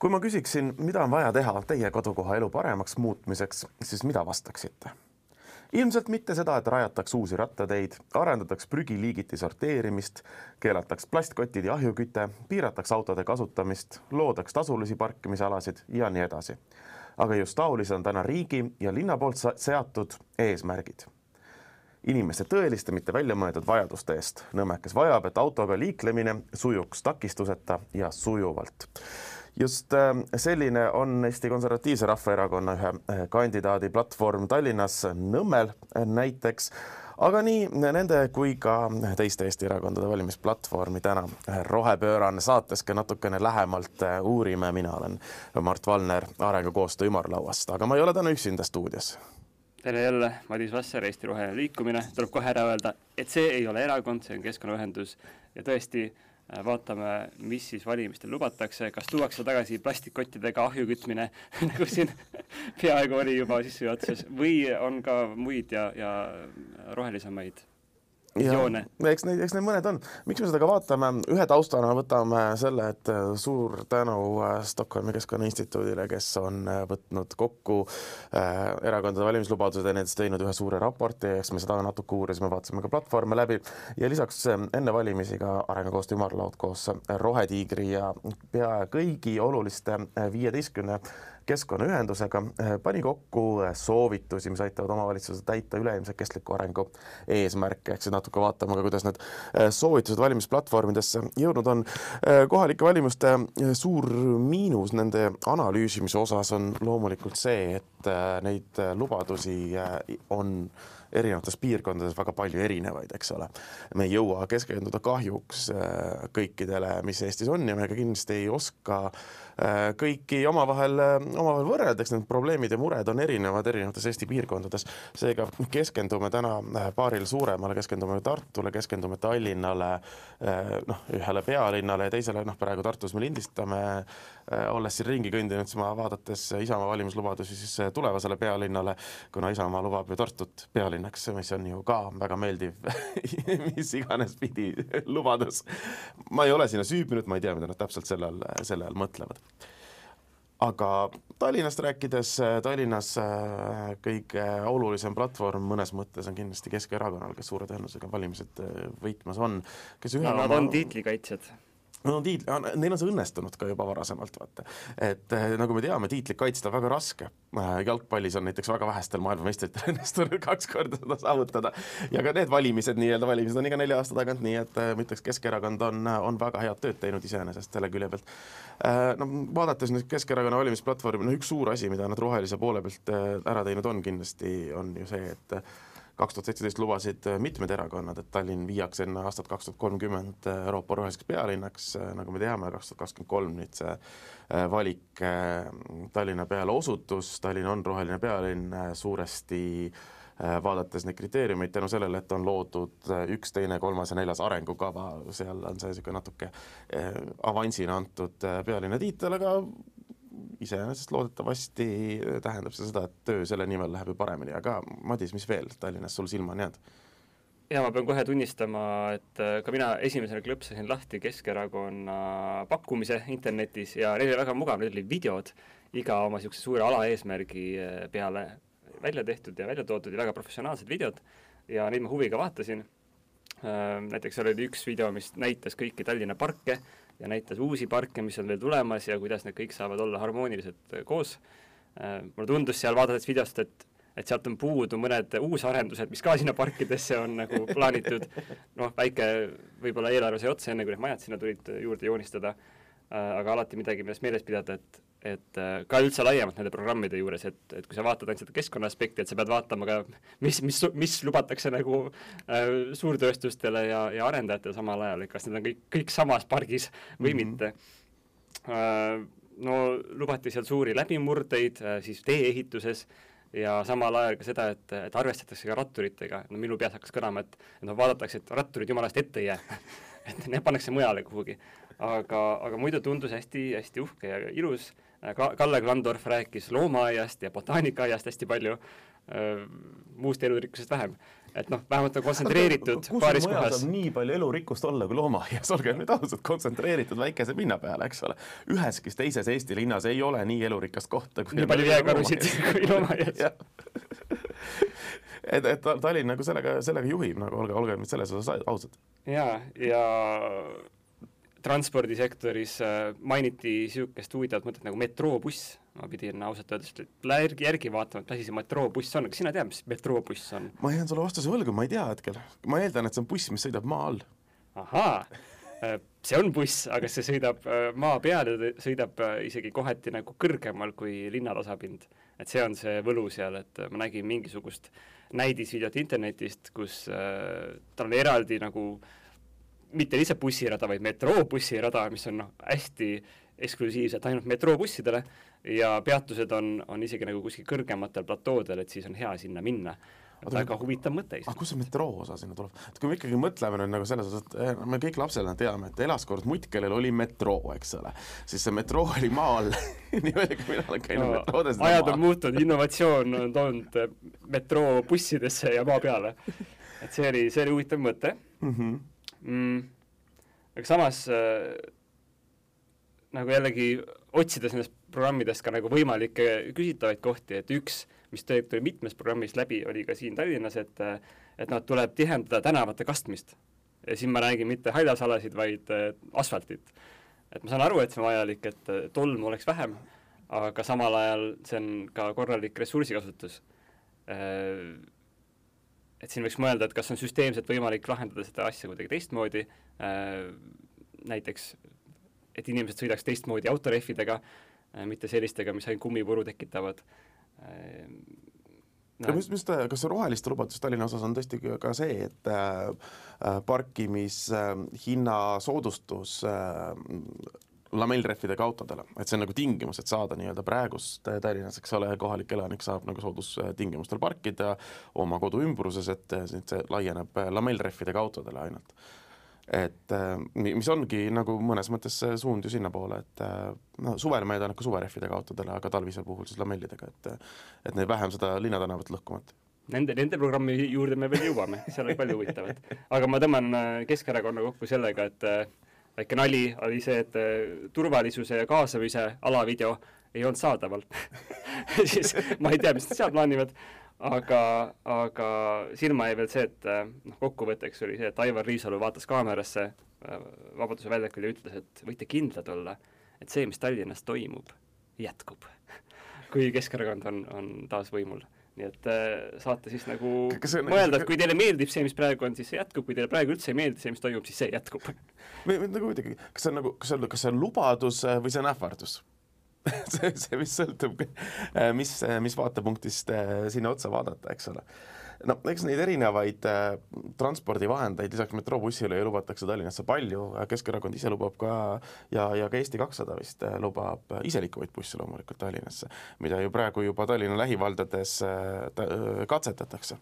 kui ma küsiksin, mida on vaja teha teie kodukoha elu paremaks muutmiseks, siis mida vastaksite? ilmselt mitte seda, et rajataks uusi rattateid, arendataks prügiliigiti sorteerimist, keelataks plastkotid ja ahjuküte, piirataks autode kasutamist, loodaks tasulisi parkimisalasid ja nii edasi. aga just taolised on täna riigi ja linna poolt seatud eesmärgid inimeste tõeliste, mitte väljamõeldud vajaduste eest. Nõmmekes vajab, et autoga liiklemine sujuks takistuseta ja sujuvalt just äh, selline on Eesti Konservatiivse Rahvaerakonna ühe äh, kandidaadi platvorm Tallinnas Nõmmel äh, näiteks aga nii nende kui ka teiste Eesti erakondade valimisplatvormi täna rohepöörane saates ka natukene lähemalt uurime. mina olen Mart Valner Arengukoostöö ümarlauast, aga ma ei ole täna üksinda stuudios. tere jälle, Madis Vasser, Eesti Roheline Liikumine, tuleb kohe ära öelda, et see ei ole erakond, see on keskkonnaühendus ja tõesti Äh, vaatame, mis siis valimistel lubatakse, kas tuuakse tagasi plastikkottidega ahju kütmine? Nagu siin peaaegu oli juba sissejuhatuses, või on ka muid ja, ja rohelisemaid joone. eks neid, eks neid mõned on. miks me seda ka vaatame, ühe taustana võtame selle, et äh, suur tänu äh, Stockholmi Keskkonnainstituudile, kes on äh, võtnud kokku erakondade valimislubadused ja nendest teinud ühe suure raporti, eks me seda natuke uurisime, vaatasime ka platvorme läbi ja lisaks enne valimisi ka Arengukoostöö ümarlaud koos Rohetiigri ja pea kõigi oluliste viieteistkümne keskkonnaühendusega eh, pani kokku eh, soovitusi, mis aitavad omavalitsusel täita üleilmse kestliku arengu eesmärke, ehk siis natuke vaatame ka, kuidas need eh, soovitused valimisplatvormidesse jõudnud on. kohalike valimiste suur miinus nende analüüsimise osas on loomulikult see, et neid lubadusi on erinevates piirkondades väga palju erinevaid, eks ole. me ei jõua keskenduda kahjuks kõikidele, mis Eestis on ja me ka kindlasti ei oska äh, Äh, kõiki omavahel, äh, omavahel võrrelda, eks need probleemid ja mured on erinevad erinevates Eesti piirkondades. seega keskendume täna äh, paarile suuremale, keskendume Tartule, keskendume Tallinnale, noh, ühele pealinnale ja teisele, noh, praegu Tartus me lindistame, olles siin ringi kõndinud, siis ma vaadates Isamaa valimislubadusi siis tulevasele pealinnale, kuna Isamaa lubab ju Tartut pealinnaks, mis on ju ka väga meeldiv mis iganes pidi lubadus. ma ei ole sinna süübinud, ma ei tea, mida nad täpselt selle all, selle all mõtlevad aga Tallinnast rääkides, Tallinnas äh, kõige olulisem platvorm mõnes mõttes on kindlasti Keskerakonnal, kes suure tõenäosusega valimised äh, võitmas on, kes ühe no, nad oma... on tiitlikaitsjad no tiitli, neil on see õnnestunud ka juba varasemalt, vaata. et eh, nagu me teame, tiitlit kaitsta väga raske. Eh, jalgpallis on näiteks väga vähestel maailmameistritel õnnestunud kaks korda seda saavutada ja ka need valimised, nii-öelda valimised on iga nelja aasta tagant, nii et eh, ma ütleks, Keskerakond on, on väga head tööd teinud iseenesest selle külje pealt. no vaadates nüüd Keskerakonna valimisplatvormi, no üks suur asi, mida nad rohelise poole pealt ära teinud on kindlasti, on ju see, et kaks tuhat seitseteist lubasid äh, mitmed erakonnad, et Tallinn viiakse enne aastat kaks tuhat kolmkümmend äh, Euroopa roheliseks pealinnaks, äh, nagu me teame, kaks tuhat kakskümmend kolm nüüd see valik Tallinna peale osutus, Tallinn on roheline pealinn suuresti vaadates neid kriteeriumeid tänu sellele, et on loodud üks, teine, kolmas ja neljas arengukava, seal on see niisugune natuke avansina antud pealinna tiitel, aga iseenesest loodetavasti tähendab see seda, et töö selle nimel läheb ju paremini, aga Madis, mis veel Tallinnas sul silma on jäänud? ja ma pean kohe tunnistama, et äh, ka mina esimesena klõpsasin lahti Keskerakonna pakkumise internetis ja neil oli väga mugav, neil olid videod iga oma niisuguse suure alaeesmärgi äh, peale välja tehtud ja välja toodud ja väga professionaalsed videod ja neid ma huviga vaatasin. Äh, näiteks seal oli üks video, mis näitas kõiki Tallinna parke ja näitas uusi parke, mis on veel tulemas ja kuidas need kõik saavad olla harmooniliselt äh, koos. Äh, mulle tundus seal vaadates videost, et et sealt on puudu mõned uusarendused, mis ka sinna parkidesse on nagu plaanitud, noh, väike võib-olla eelarve sai otsa, enne kui need majad sinna tulid juurde joonistada, äh, aga alati midagi, millest meeles pidada, et et äh, ka üldse laiemalt nende programmide juures, et, et kui sa vaatad ainult seda keskkonna aspekti, et sa pead vaatama ka, mis, mis, mis lubatakse nagu äh, suurtööstustele ja, ja arendajatele samal ajal, et kas need on kõik, kõik samas pargis või mm -hmm. mitte äh,. no lubati seal suuri läbimurdeid äh, siis tee-ehituses ja samal ajal ka seda, et, et arvestatakse ka ratturitega, no minu peas hakkas kõlama, et, et noh, vaadatakse, et ratturid jumala eest ette ei jää et need pannakse mujale kuhugi. aga, aga muidu tundus hästi, hästi uhke ja ilus Kalle Klandorf rääkis loomaaiast ja botaanikaaiast hästi palju, muust elurikkusest vähem et noh, vähemalt on kontsentreeritud paaris kohas. nii palju elurikkust olla kui loomaaias, olgem nüüd ausad, kontsentreeritud väikese pinna peale, eks ole. üheski teises Eesti linnas ei ole nii elurikast kohta. nii palju jääkarusid kui loomaaias et, et Tallinn nagu sellega, sellega juhib nagu, olge, olge selles osas ausad. jaa, ja transpordisektoris äh, mainiti niisugust huvitavat mõtet nagu metroobuss, ma pidin ausalt öeldes järgi, järgi vaatama, et mis asi see metroobuss on, kas sina tead, mis metroobuss on? ma jään sulle vastuse võlgu, ma ei tea hetkel. ma eeldan, et see on buss, mis sõidab maa all. ahaa, äh, see on buss, aga see sõidab äh, maa peal ja sõidab isegi kohati nagu kõrgemal kui linnatasapind. et see on see võlu seal, et ma nägin mingisugust näidisvideot internetist, kus äh, tal on eraldi nagu äh, mitte lihtsalt bussirada, vaid metroobussirada, mis on noh, hästi eksklusiivselt ainult metroobussidele ja peatused on, on isegi nagu kuskil kõrgematel platoodel, et siis on hea sinna minna. väga huvitav mõte aga kust see metroo osa sinna tuleb? et kui me ikkagi mõtleme nüüd nagu selles osas, et eh, me kõik lapsena teame, et elas kord mutt, kellel oli metroo, eks ole, siis see metroo oli maa all nii palju, kui mina olen käinud no, metroodes. ajad on muutunud, innovatsioon on toonud metroo bussidesse ja maa peale. et see oli, see oli huvitav mõte mm. -hmm mm,. aga samas äh, nagu jällegi otsides nendest programmidest ka nagu võimalikke küsitavaid kohti, et üks, mis tuli mitmes programmis läbi, oli ka siin Tallinnas, et et noh, tuleb tihendada tänavate kastmist. ja siin ma räägin mitte haljasalasid, vaid äh, asfaltit. et ma saan aru, et see on vajalik, et äh, tolmu oleks vähem, aga samal ajal see on ka korralik ressursikasutus äh, et siin võiks mõelda, et kas on süsteemselt võimalik lahendada seda asja kuidagi teistmoodi äh,, näiteks et inimesed sõidaks teistmoodi autorehvidega äh,, mitte sellistega, mis ainult kummipuru tekitavad äh,. No. mis, mis ta, kas see roheliste lubadus Tallinna osas on tõesti ka see, et äh, parkimishinna äh, soodustus äh, lamellrehvidega autodele, et see on nagu tingimus, et saada nii-öelda praegust Tallinnas, eks ole, kohalik elanik saab nagu soodustingimustel parkida oma kodu ümbruses, et see laieneb lamellrehvidega autodele ainult. et mis ongi nagu mõnes mõttes suund ju sinnapoole, et noh, suvel ma eeldan ikka suverehvidega autodele, aga talvisel puhul siis lamellidega, et et neil vähem seda linnatänavat lõhkumat Nende, nende programmi juurde me veel jõuame, seal on palju huvitavat. aga ma tõmban Keskerakonna kokku sellega, et väike nali oli see, et äh, turvalisuse ja kaasamise alavideo ei olnud saadaval. Siis ma ei tea, mis nad seal plaanivad, aga, aga silma jäi veel see, et äh, noh, kokkuvõtteks oli see, et Aivar Riisalu vaatas kaamerasse äh, Vabaduse väljakul ja ütles, et võite kindlad olla, et see, mis Tallinnas toimub, jätkub. Kui Keskerakond on, on taas võimul nii et äh, saate siis nagu see, mõelda, et kui teile meeldib see, mis praegu on, siis see jätkub, kui teile praegu üldse ei meeldi see, mis toimub, siis see jätkub. või nagu muidugi, kas see on nagu, kas see on, kas see on lubadus äh, või see on ähvardus see, see vist sõltub, äh, mis, mis vaatepunktist sinna otsa vaadata, eks ole no eks neid erinevaid äh, transpordivahendeid lisaks metroobussile ju lubatakse Tallinnasse palju, Keskerakond ise lubab ka ja, ja ka Eesti kakssada vist äh, lubab äh, iseliikuvaid busse loomulikult Tallinnasse, mida ju praegu juba Tallinna lähivaldades äh, katsetatakse.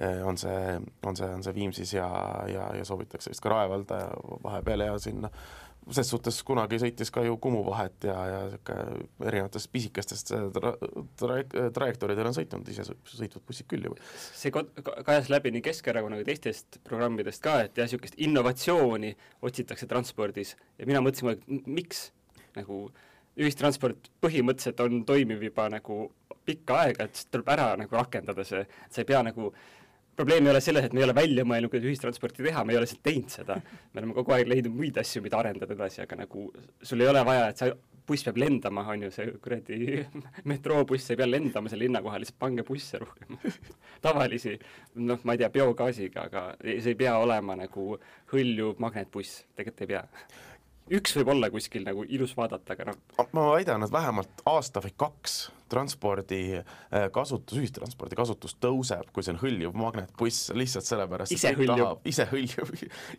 Äh, on see, on see, on see Viimsis ja, ja, ja soovitakse vist ka Rae valda vahepeal ja sinna ses suhtes kunagi sõitis ka ju Kumu vahet ja, ja niisugune erinevatest pisikestest tra-, tra-, trajektooridel on sõitnud ise sõitvad bussid küll ju. see kajas läbi nii Keskerakonna kui teistest programmidest ka, et jah, niisugust innovatsiooni otsitakse transpordis ja mina mõtlesin, et miks nagu ühistransport põhimõtteliselt on toimiv juba nagu pikka aega, et tuleb ära nagu rakendada see, sa ei pea nagu äh, probleem ei ole selles, et me ei ole välja mõelnud, kuidas ühistransporti teha, me ei ole lihtsalt teinud seda. me oleme kogu aeg leidnud muid asju, mida arendada edasi, aga nagu sul ei ole vaja, et sa, buss peab lendama, on ju, see kuradi metroobuss ei pea lendama selle linna kohal, lihtsalt pange busse rohkem tavalisi, noh, ma ei tea, biogaasiga, aga see ei pea olema nagu hõljuv magnetbuss, tegelikult ei pea üks võib olla kuskil nagu ilus vaadata, aga noh. ma väidan, et vähemalt aasta või kaks transpordi äh, kasutus, ühistranspordi kasutus tõuseb, kui see on hõljuv magnetbuss, lihtsalt sellepärast ise hõljuv, ise hõljuv,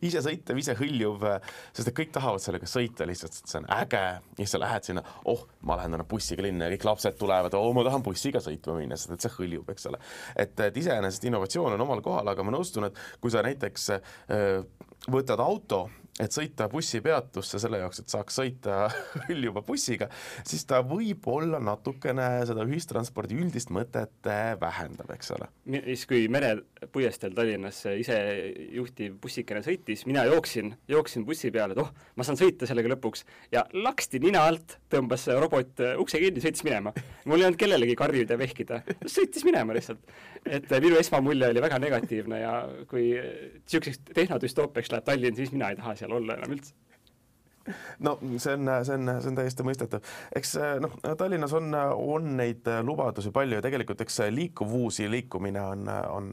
ise sõitev, ise hõljuv, sest et kõik tahavad sellega sõita lihtsalt, sest see on äge ja sa lähed sinna, oh, ma lähen täna bussiga linna ja kõik lapsed tulevad, oh, ma tahan bussiga sõitma minna, sest et see hõljub, eks ole. et, et iseenesest innovatsioon on omal kohal, aga ma nõustun, et kui sa näiteks äh, võtad auto et sõita bussipeatusse selle jaoks, et saaks sõita hõljuva bussiga, siis ta võib-olla natukene seda ühistranspordi üldist mõtet äh, vähendab, eks ole. siis, kui merepuiesteel Tallinnas isejuhtiv bussikene sõitis, mina jooksin, jooksin bussi peale, et oh, ma saan sõita sellega lõpuks, ja laksti nina alt, tõmbas robot ukse kinni, sõitis minema. mul ei olnud kellelegi karjuda vehkida, sõitis minema lihtsalt. et minu esmamulje oli väga negatiivne ja kui niisuguseks tehnodüstoopiaks läheb Tallinn, siis mina ei taha seal seal olla enam üldse. No see on, see on, see on täiesti mõistetav. eks noh, Tallinnas on, on neid lubadusi palju ja tegelikult eks liikuvusi liikumine on, on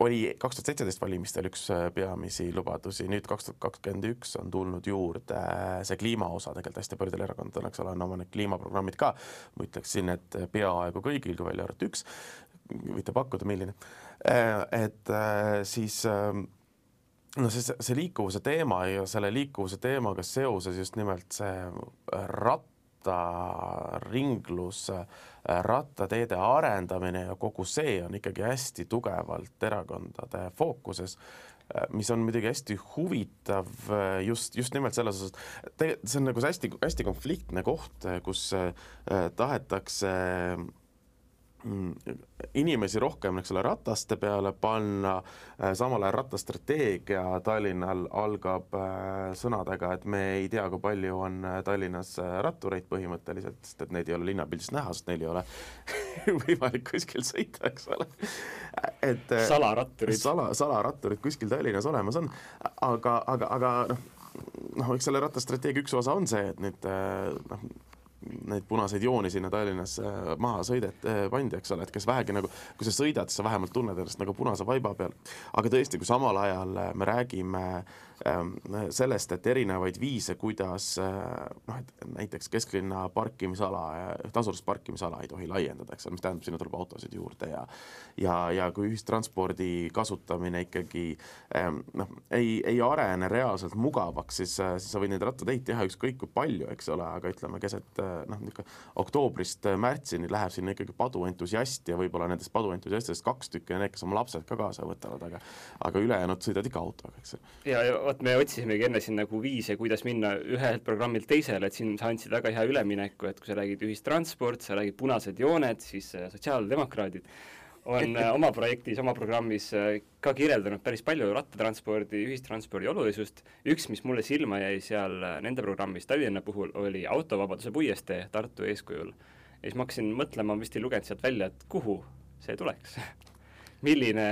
oli kaks tuhat seitseteist valimistel üks peamisi lubadusi, nüüd kaks tuhat kakskümmend üks on tulnud juurde see kliima osa, tegelikult hästi paljudel erakondadel, eks ole, on oma need kliimaprogrammid ka, ma ütleksin, et peaaegu kõigil, kui välja arvata üks, võite pakkuda, milline, et siis no see, see liikuvuse teema ja selle liikuvuse teemaga seoses just nimelt see rattaringlus, rattateede arendamine ja kogu see on ikkagi hästi tugevalt erakondade fookuses, mis on muidugi hästi huvitav just, just nimelt selles osas, et see on nagu see hästi, hästi konfliktne koht, kus tahetakse inimesi rohkem, eks ole, rataste peale panna, äh, samal ajal rattastrateegia Tallinnal algab äh, sõnadega, et me ei tea, kui palju on äh, Tallinnas rattureid põhimõtteliselt, sest et neid ei ole linnapildis näha, sest neil ei ole võimalik kuskil sõita, eks ole. et salaratturid. sala, salaratturid kuskil Tallinnas olemas on, aga, aga, aga noh, noh, eks selle rattastrateegia üks osa on see, et nüüd noh, neid punaseid jooni sinna Tallinnas maha sõidet, äh, pandi, eks ole, et kes vähegi nagu, kui sa sõidad, siis sa vähemalt tunned ennast nagu punase vaiba peal. aga tõesti, kui samal ajal me räägime äh, sellest, et erinevaid viise, kuidas äh, noh, et näiteks kesklinna parkimisala, tasulist parkimisala ei tohi laiendada, eks ole, mis tähendab, sinna tuleb autosid juurde ja ja, ja kui ühistranspordi kasutamine ikkagi ähm, noh, ei, ei arene reaalselt mugavaks, siis, äh, siis sa võid neid rattateid teha ükskõik kui palju, eks ole, aga ütleme, keset noh, niisugune oktoobrist märtsini läheb sinna ikkagi paduentusiast ja võib-olla nendest paduentusiastidest kaks tükki on need, kes oma lapsed ka kaasa võtavad, aga aga ülejäänud sõidavad ikka autoga, eks. ja, ja vot me otsisimegi enne siin nagu viise, kuidas minna ühelt programmilt teisele, et siin sa andsid väga hea ülemineku, et kui sa räägid ühistransport, sa räägid punased jooned, siis äh, sotsiaaldemokraadid on äh, oma projektis, oma programmis äh, ka kirjeldanud päris palju rattatranspordi, ühistranspordi olulisust, üks, mis mulle silma jäi seal nende programmis Tallinna puhul, oli autovabaduse puiestee Tartu eeskujul. ja siis ma hakkasin mõtlema, ma vist ei lugenud sealt välja, et kuhu see tuleks milline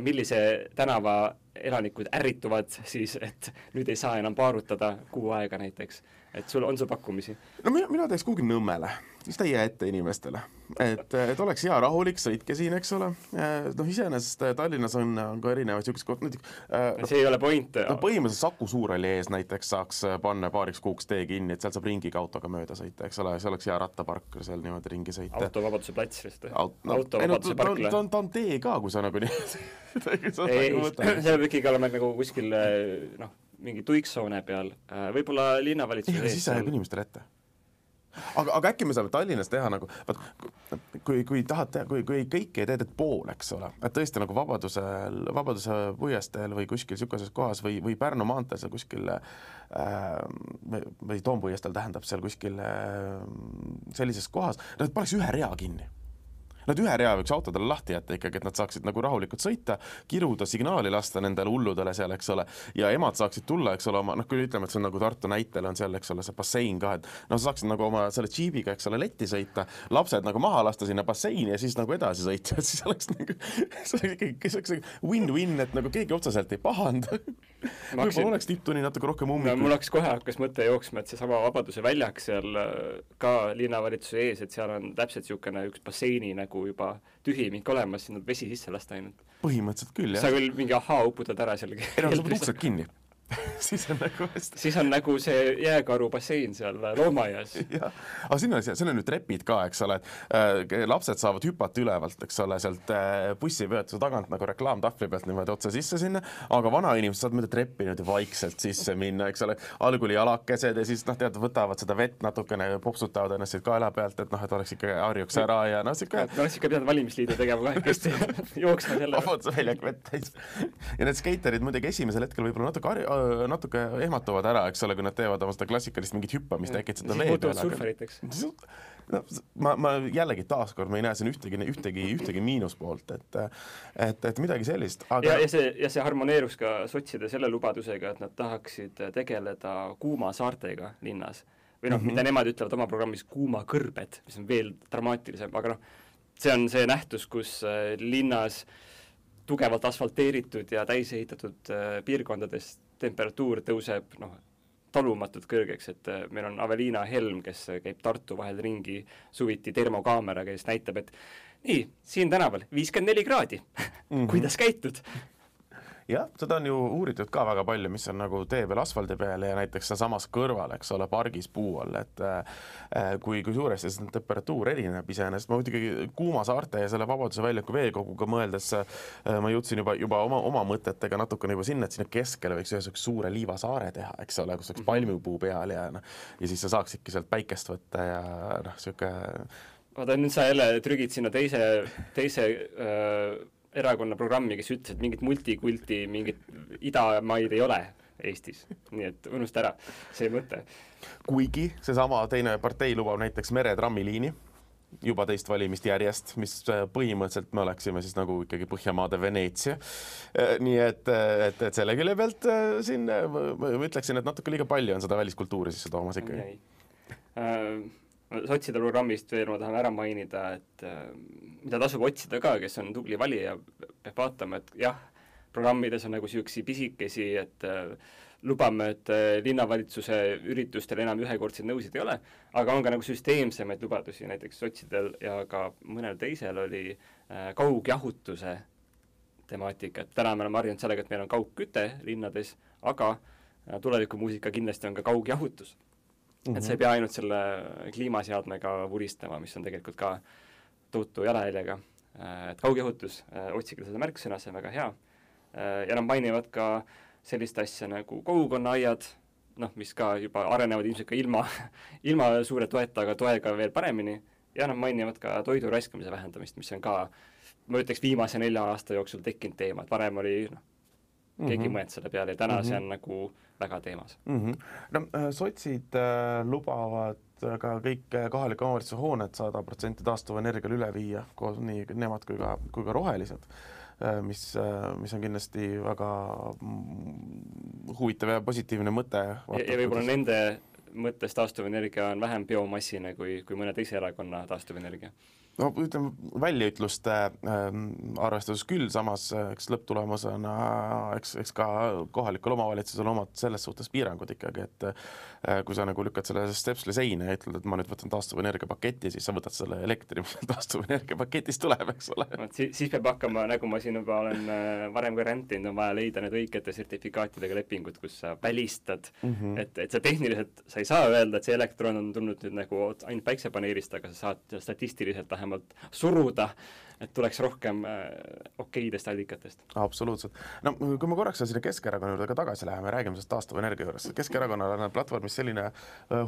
millise tänava elanikud ärrituvad siis, et nüüd ei saa enam paarutada kuu aega näiteks. Et sul, on sul pakkumisi? no mina, mina teeks kuhugi Nõmmele, siis ta ei jää ette inimestele. et, et oleks hea rahulik, sõitke siin, eks ole, noh iseenesest Tallinnas on, on ka erinevaid niisuguseid kohti, näiteks no, see ei ole point. no põhimõtteliselt Saku Suurhalli ees näiteks saaks panna paariks kuuks tee kinni, et sealt saab ringiga autoga mööda sõita, eks ole, see oleks hea rattapark seal niimoodi ringi sõita. autovabaduse plats vist või Aut,? No, autovabaduse no, parkla. ta on, ta on tee ka, kui sa nagu nii ei, see peab ikkagi olema nagu kuskil noh, mingi tuiksoone peal, äh, võib-olla linnavalitsuse ees. siis see jääb inimestele ette. Aga, aga äkki me saame Tallinnas teha nagu, vaat kui, kui tahad teha, kui, kui kõike ei tee, teed pool, eks ole, et tõesti nagu Vabadusel, Vabaduse puiesteel või kuskil niisuguses kohas või, või Pärnu maanteel seal kuskil äh, või Toompuiesteel tähendab seal kuskil äh, sellises kohas, no et paneks ühe rea kinni Nad ühe rea võiks autodele lahti jätta ikkagi, et nad saaksid nagu rahulikult sõita, kiruda, signaali lasta nendele hulludele seal, eks ole, ja emad saaksid tulla, eks ole, oma noh, kui ütleme, et see on nagu Tartu näitel on seal, eks ole, see bassein ka, et noh, sa saaksid nagu oma selle džiibiga, eks ole, letti sõita, lapsed nagu maha lasta sinna basseini ja siis nagu edasi sõita, et siis oleks nagu, see oleks ikkagi, see oleks win-win, et nagu keegi otseselt ei pahanda. võib-olla oleks tipptunni natuke rohkem ummikul no,. mul hakkas kohe, hakkas mõte jooksma, et seesama Vabaduse väljak seal äh, ka linnavalitsuse ees, et seal on täpselt niisugune üks basseini nagu nagu juba tühimik olemas, sinna vesi sisse lasta ainult. põhimõtteliselt küll, jah. sa küll mingi ahaa uputad ära seal. ei no sa paned uksed kinni siis on nagu hästi. siis on nagu see jääkaru bassein seal loomaaias. jah, aga siin on, siin on ju trepid ka, eks ole, et äh, lapsed saavad hüpata ülevalt, eks ole, sealt äh, bussipeatuse tagant nagu reklaamtahvli pealt niimoodi otse sisse sinna, aga vanainimesed saavad mööda treppi niimoodi vaikselt sisse minna, eks ole, algul jalakesed ja siis noh, tead, võtavad seda vett natukene, popsutavad ennast siit kaela pealt, et noh, et oleks ikka harjuks ära ja noh, sihuke. oleks ikka pidanud valimisliidu tegema kahekesti jooksma selle. vabaduse väljak vett täis. ja need skeiterid muidugi esimesel hetkel võib-olla natuke harju-, natuke ehmatuvad ära, eks ole, kui nad teevad oma seda klassikalist mingit hüppamist äkki seda vee peale. surfariteks. no ma, ma jällegi taaskord ma ei näe siin ühtegi, ühtegi, ühtegi miinuspoolt, et et, et midagi sellist, aga ja, ja see, ja see harmoneeruks ka sotside selle lubadusega, et nad tahaksid tegeleda kuuma saartega linnas. või noh mm, -hmm. mida nemad ütlevad oma programmis, kuumakõrbed, mis on veel dramaatilisem, aga noh, see on see nähtus, kus äh, linnas tugevalt asfalteeritud ja täisehitatud äh, piirkondades temperatuur tõuseb noh, talumatult kõrgeks, et äh, meil on Aveliina Helm, kes käib Tartu vahel ringi suviti termokaameraga, kes näitab, et nii, siin tänaval viiskümmend neli kraadi mm, -hmm. kuidas käitud? Jah, seda on ju uuritud ka väga palju, mis on nagu tee peal asfaldi peal ja näiteks sealsamas kõrval, eks ole, pargis puu all, et äh, kui, kui suuresti see temperatuur erineb iseenesest, ma muidugi Kuuma saarte ja selle Vabaduse väljaku veekoguga mõeldes äh, ma jõudsin juba, juba oma, oma mõtetega natukene juba sinna, et sinna keskele võiks ühe niisuguse suure liivasaare teha, eks ole, kus oleks palmipuu peal ja noh, ja siis sa saaksidki sealt päikest võtta ja noh, niisugune vaata nüüd sa jälle trügid sinna teise, teise öö erakonna programmi, kes ütles, et mingit multikulti, mingit idamaid ei ole Eestis, nii et unusta ära see mõte. kuigi seesama teine partei lubab näiteks meretrammiliini juba teist valimist järjest, mis äh, põhimõtteliselt me oleksime siis nagu ikkagi Põhjamaade Veneetsia. Äh, nii et, äh, et, et selle külje pealt siin ma ütleksin, et natuke liiga palju on seda väliskultuuri sisse toomas ikkagi sotside programmist veel ma tahan ära mainida, et äh, mida tasub otsida ka, kes on tubli valija, peab vaatama, et jah, programmides on nagu niisuguseid pisikesi, et äh, lubame, et äh, linnavalitsuse üritustel enam ühekordseid nõusid ei ole, aga on ka nagu süsteemsemaid lubadusi, näiteks sotsidel ja ka mõnel teisel oli kaugjahutuse temaatika, et täna me oleme harjunud sellega, et meil on kaugküte linnades, aga tulevikumuusika kindlasti on ka kaugjahutus Mm -hmm. et sa ei pea ainult selle kliimaseadmega vuristama, mis on tegelikult ka tohutu jalajäljega. Äh, et kaugjahutus, äh, otsige seda märksõna, see on väga hea. Äh, ja nad mainivad ka sellist asja nagu kogukonnaaiad, noh, mis ka juba arenevad ilmselt ka ilma, ilma suure toeta, aga toega veel paremini, ja nad mainivad ka toidu raiskamise vähendamist, mis on ka ma ütleks, viimase nelja aasta jooksul tekkinud teema, et varem oli noh, mm -hmm. mõelnud selle peale ja täna mm -hmm. see on nagu väga teemas mm. -hmm. no äh, sotsid äh, lubavad ka kõik äh, kohalike omavalitsuse hooned sada protsenti taastuvenergiale üle viia, koos nii nemad kui ka, kui ka rohelised äh, mis, äh, mis on kindlasti väga mm, huvitav ja positiivne mõte. ja, ja võib-olla nende mõttes taastuvenergia on vähem biomassine kui, kui mõne teise erakonna taastuvenergia no ütleme, väljaütluste äh, arvestuses küll, samas äh, eks lõpptulemusena eks, eks ka kohalikul omavalitsusel omad selles suhtes piirangud ikkagi, et äh, kui sa nagu lükkad selle stepsli seina ja ütled, et ma nüüd võtan taastuvenergia paketi, siis sa võtad selle elektri, mis taastuvenergia paketist tuleb, eks ole. vot siis, siis peab hakkama, nagu ma siin juba olen äh, varem ka räntinud, on vaja leida need õigete sertifikaatidega lepingud, kus sa välistad mm, -hmm. et, et sa tehniliselt, sa ei saa öelda, et see elektron on tulnud nüüd nagu ainult päiksepaneelist, aga sa saad statistiliselt vähemalt suruda, et tuleks rohkem äh, okeidest allikatest. absoluutselt. no kui me korraks sinna Keskerakonna juurde ka tagasi läheme, räägime sellest taastuvenergia juures. Keskerakonnal on platvormis selline äh,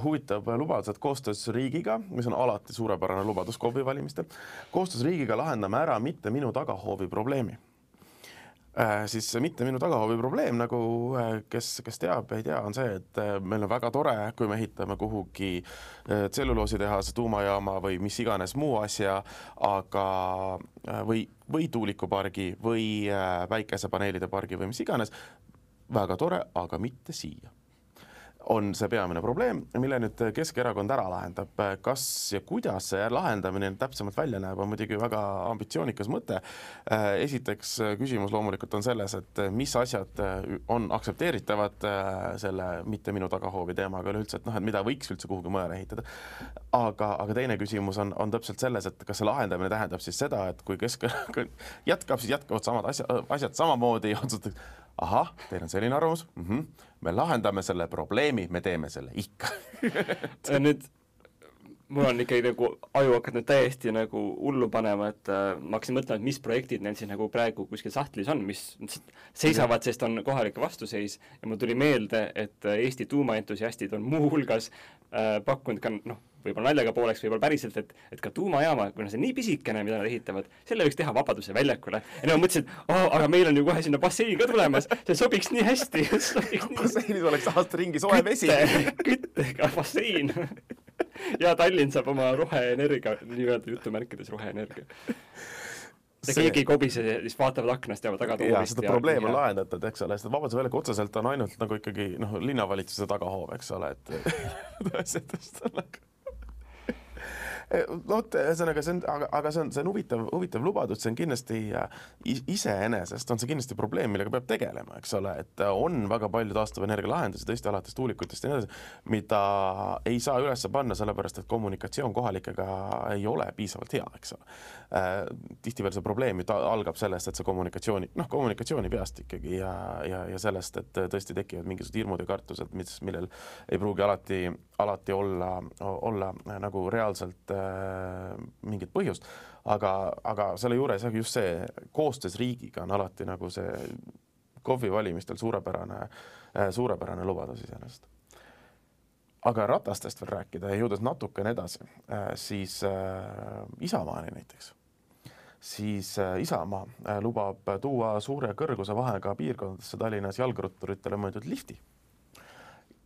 huvitav lubadus, et koostöös riigiga, mis on alati suurepärane lubadus KOV-i valimistel, koostöös riigiga lahendame ära mitte minu tagahoovi probleemi siis mitte minu tagahoovi probleem, nagu äh, kes, kes teab, ei tea, on see, et äh, meil on väga tore, kui me ehitame kuhugi tselluloositehase, tuumajaama või mis iganes muu asja, aga või, või tuulikupargi või päikesepaneelide pargi või mis iganes, väga tore, aga mitte siia on see peamine probleem, mille nüüd Keskerakond ära lahendab. kas ja kuidas see lahendamine täpsemalt välja näeb, on muidugi väga ambitsioonikas mõte. esiteks küsimus loomulikult on selles, et mis asjad on aktsepteeritavad selle mitte minu tagahoovi teemaga üleüldse, et noh, et mida võiks üldse kuhugi mujale ehitada. aga, aga teine küsimus on, on täpselt selles, et kas see lahendamine tähendab siis seda, et kui Keskerakond jätkab, siis jätkavad samad asja, asjad samamoodi ja otsustatakse ahah, teil on selline arvamus mm, -hmm. me lahendame selle probleemi, me teeme selle ikka nüüd mul on ikkagi nagu aju hakanud täiesti nagu hullu panema, et äh, ma hakkasin mõtlema, et mis projektid neil siis nagu praegu kuskil sahtlis on, mis seisavad, sest on kohalik vastuseis ja mul tuli meelde, et äh, Eesti tuumaentusiastid on muuhulgas äh, pakkunud ka noh, võib-olla naljaga pooleks, võib-olla päriselt, et et ka tuumajaama, kuna see on nii pisikene, mida nad ehitavad, selle võiks teha Vabaduse väljakule. ja nemad mõtlesid, et oh, aga meil on ju kohe sinna bassein ka tulemas, see sobiks nii hästi basseinis oleks aasta ringi soe vesi. küttega bassein ja Tallinn saab oma roheenergia, nii-öelda jutumärkides roheenergia. ja see... keegi ei kobise, siis vaatavad aknast, jäävad tagatoolist. jaa, seda probleemi on lahendatud, eks ole, sest Vabaduse väljaku otseselt on ainult nagu ikkagi noh, linnavalitsuse tagahoov, eks ole, et asjadest on nagu vot, ühesõnaga see on, aga, aga see on, see on huvitav, huvitav lubadus, see on kindlasti äh, iseenesest on see kindlasti probleem, millega peab tegelema, eks ole, et on väga palju taastuvenergia lahendusi, tõesti alates tuulikutest ja nii edasi, mida ei saa üles panna, sellepärast et kommunikatsioon kohalikega ei ole piisavalt hea, eks ole äh,. tihtipeale see probleem ju ta algab sellest, et see kommunikatsiooni, noh, kommunikatsiooni peast ikkagi ja, ja, ja sellest, et tõesti tekivad mingisugused hirmud ja kartused, mis, millel ei pruugi alati, alati olla, olla nagu reaalselt Äh, mingit põhjust, aga, aga selle juures jah, just see koostöös riigiga on alati nagu see KOV-i valimistel suurepärane, äh, suurepärane lubadus iseenesest. aga ratastest veel rääkida ja jõudes natukene edasi, äh, siis Isamaani näiteks. Siis Isamaa lubab tuua suure kõrguse vahega piirkondadesse Tallinnas jalgratturitele mõeldud lifti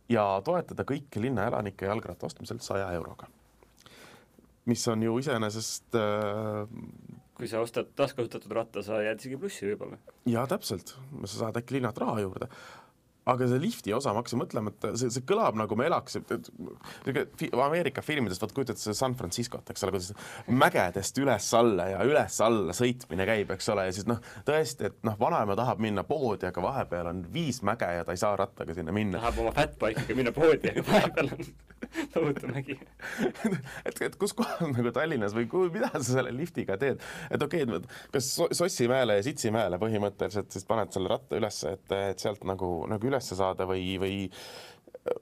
ja toetada kõiki linnaelanikke jalgratta ostmisel saja euroga. Mis on ju iseenesest äh, kui sa ostad taaskasutatud ratta, sa jääd isegi plussi võib-olla. jaa, täpselt, sa saad äkki linnalt raha juurde aga see lifti osa, ma hakkasin mõtlema, et see, see kõlab nagu me elaksime, et Ameerika filmidest, vaat kujutad seda San Franciscot, eks ole, kuidas mägedest üles-alla ja üles-alla sõitmine käib, eks ole, ja siis noh, tõesti, et noh, vanaema tahab minna poodi, aga vahepeal on viis mäge ja ta ei saa rattaga sinna minna. tahab oma fatbike'iga minna poodi, aga vahepeal on tohutu mägi et, et kus kohas nagu Tallinnas või kuhu, mida sa selle liftiga teed, et okei okay,, kas Sossimäele ja Sitsimäele põhimõtteliselt siis paned selle ratta ülesse, et, et sealt nagu, nagu üles saada või, või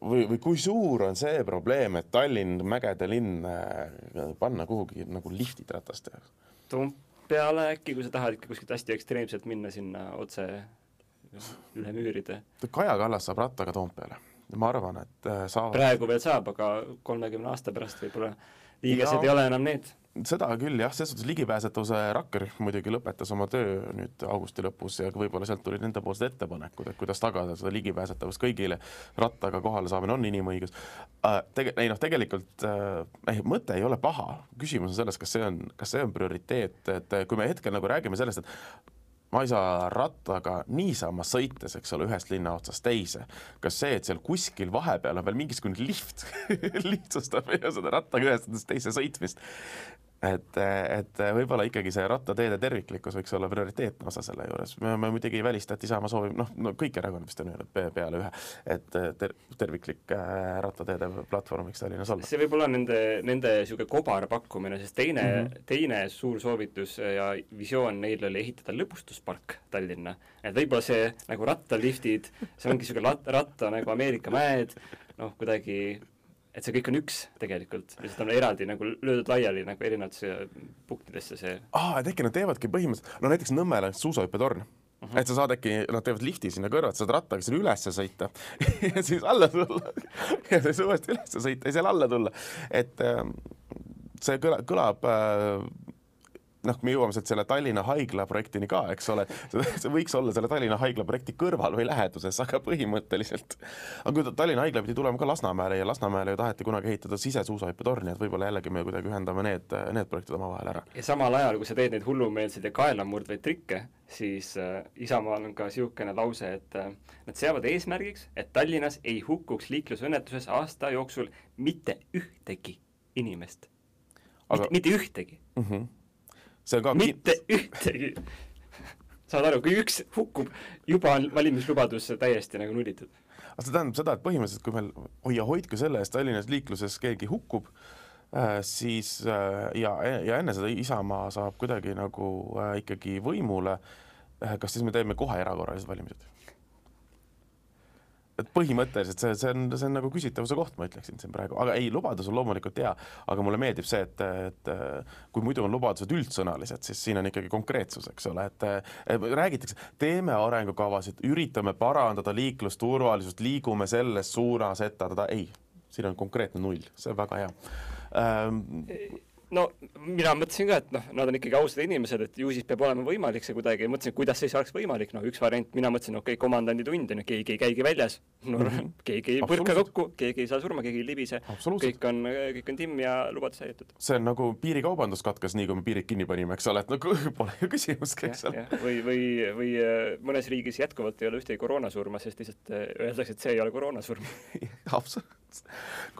või, või kui suur on see probleem, et Tallinn, mägede linn, äh, panna kuhugi nagu liftid rataste jaoks? Toompeale äkki, kui sa tahad ikka kuskilt hästi ekstreemselt minna sinna otse üle müüride. Kaja Kallas saab rattaga Toompeale. ma arvan, et äh, saavad. praegu veel saab, aga kolmekümne aasta pärast võib-olla liigesed ei ole enam need seda küll jah, selles suhtes ligipääsetavuse rakkerühm muidugi lõpetas oma töö nüüd augusti lõpus ja võib-olla sealt tulid nendepoolsed ettepanekud, et kuidas tagada seda ligipääsetavust kõigile, rattaga kohale saamine on inimõigus äh,. Tege-, ei noh, tegelikult äh, mõte ei ole paha, küsimus on selles, kas see on, kas see on prioriteet, et kui me hetkel nagu räägime sellest, et ma ei saa rattaga niisama sõites, eks ole, ühest linna otsast teise. kas see, et seal kuskil vahepeal on veel mingisugune lift lihtsustab seda rattaga ühest otsast teise sõitmist et, et võib-olla ikkagi see rattateede terviklikkus võiks olla prioriteetne osa selle juures. me, me muidugi ei välista, et Isamaa soovib, noh, no kõik erakonnad vist on öelnud peale ühe, et ter, terviklik äh, rattateede platvorm võiks Tallinnas olla. see võib olla nende, nende niisugune kobarpakkumine, sest teine mm, -hmm. teine suur soovitus ja visioon neil oli ehitada lõbustuspark Tallinna. et võib-olla see nagu rattaliftid, see ongi niisugune rat-, ratta nagu Ameerika mäed, noh, kuidagi et see kõik on üks tegelikult, lihtsalt on eraldi nagu löödud laiali nagu erinevatesse punktidesse see. aa, et äkki nad teevadki põhimõtteliselt, no näiteks Nõmmel on suusahüppetorn mhm. -huh. et sa saad äkki, nad teevad lifti sinna kõrvale, saad rattaga sinna ülesse sõita ja siis alla tulla ja siis uuesti ülesse sõita ja seal alla tulla. et ähm, see kõla, kõlab äh, noh, me jõuame sealt selle Tallinna haigla projektini ka, eks ole, see võiks olla selle Tallinna haigla projekti kõrval või läheduses, aga põhimõtteliselt. aga kui Tallinna haigla pidi tulema ka Lasnamäele ja Lasnamäele ju taheti kunagi ehitada sisesuusahüppetorni, et võib-olla jällegi me kuidagi ühendame need, need projektid omavahel ära. ja samal ajal, kui sa teed neid hullumeelseid ja kaelamurdvaid trikke, siis äh, Isamaal on ka niisugune lause, et äh, nad seavad eesmärgiks, et Tallinnas ei hukkuks liiklusõnnetuses aasta jooksul mitte ühtegi inimest. Aga... mitte, ühtegi mm. -hmm see on ka mitte ühtegi saad aru, kui üks hukkub, juba on valimislubadus täiesti nagu nullitud. aga see tähendab seda, et põhimõtteliselt kui meil, hoia, hoidke selle eest Tallinnas liikluses keegi hukkub äh,, siis äh, ja, ja enne seda Isamaa saab kuidagi nagu äh, ikkagi võimule kas siis me teeme kohe erakorralised valimised? Et põhimõtteliselt see, see on, see on nagu küsitavuse koht, ma ütleksin siin praegu, aga ei, lubadus on loomulikult hea, aga mulle meeldib see, et, et kui muidu on lubadused üldsõnalised, siis siin on ikkagi konkreetsus, eks ole, et räägitakse, teeme arengukavasid, üritame parandada liiklusturvalisust, liigume selles suunas, et ta, ta, ei, siin on konkreetne null, see on väga hea. Ähm, no mina mõtlesin ka, et noh, nad on ikkagi ausad inimesed, et ju siis peab olema võimalik see kuidagi, mõtlesin, et kuidas siis oleks võimalik, noh üks variant, mina mõtlesin, okei okay,, komandandi tund on ju, keegi ei käigi väljas, no mm -hmm. keegi ei põrka kokku, keegi ei saa surma, keegi ei libise, kõik on, kõik on timm ja lubadus täidetud. see on nagu piirikaubandus katkes nii, kui me piirid kinni panime, eks ole, et no pole ju küsimustki, eks ole. või, või, või äh, mõnes riigis jätkuvalt ei ole ühtegi koroonasurma, sest lihtsalt äh, öeldakse, et see ei ole koroonasurm absoluutselt.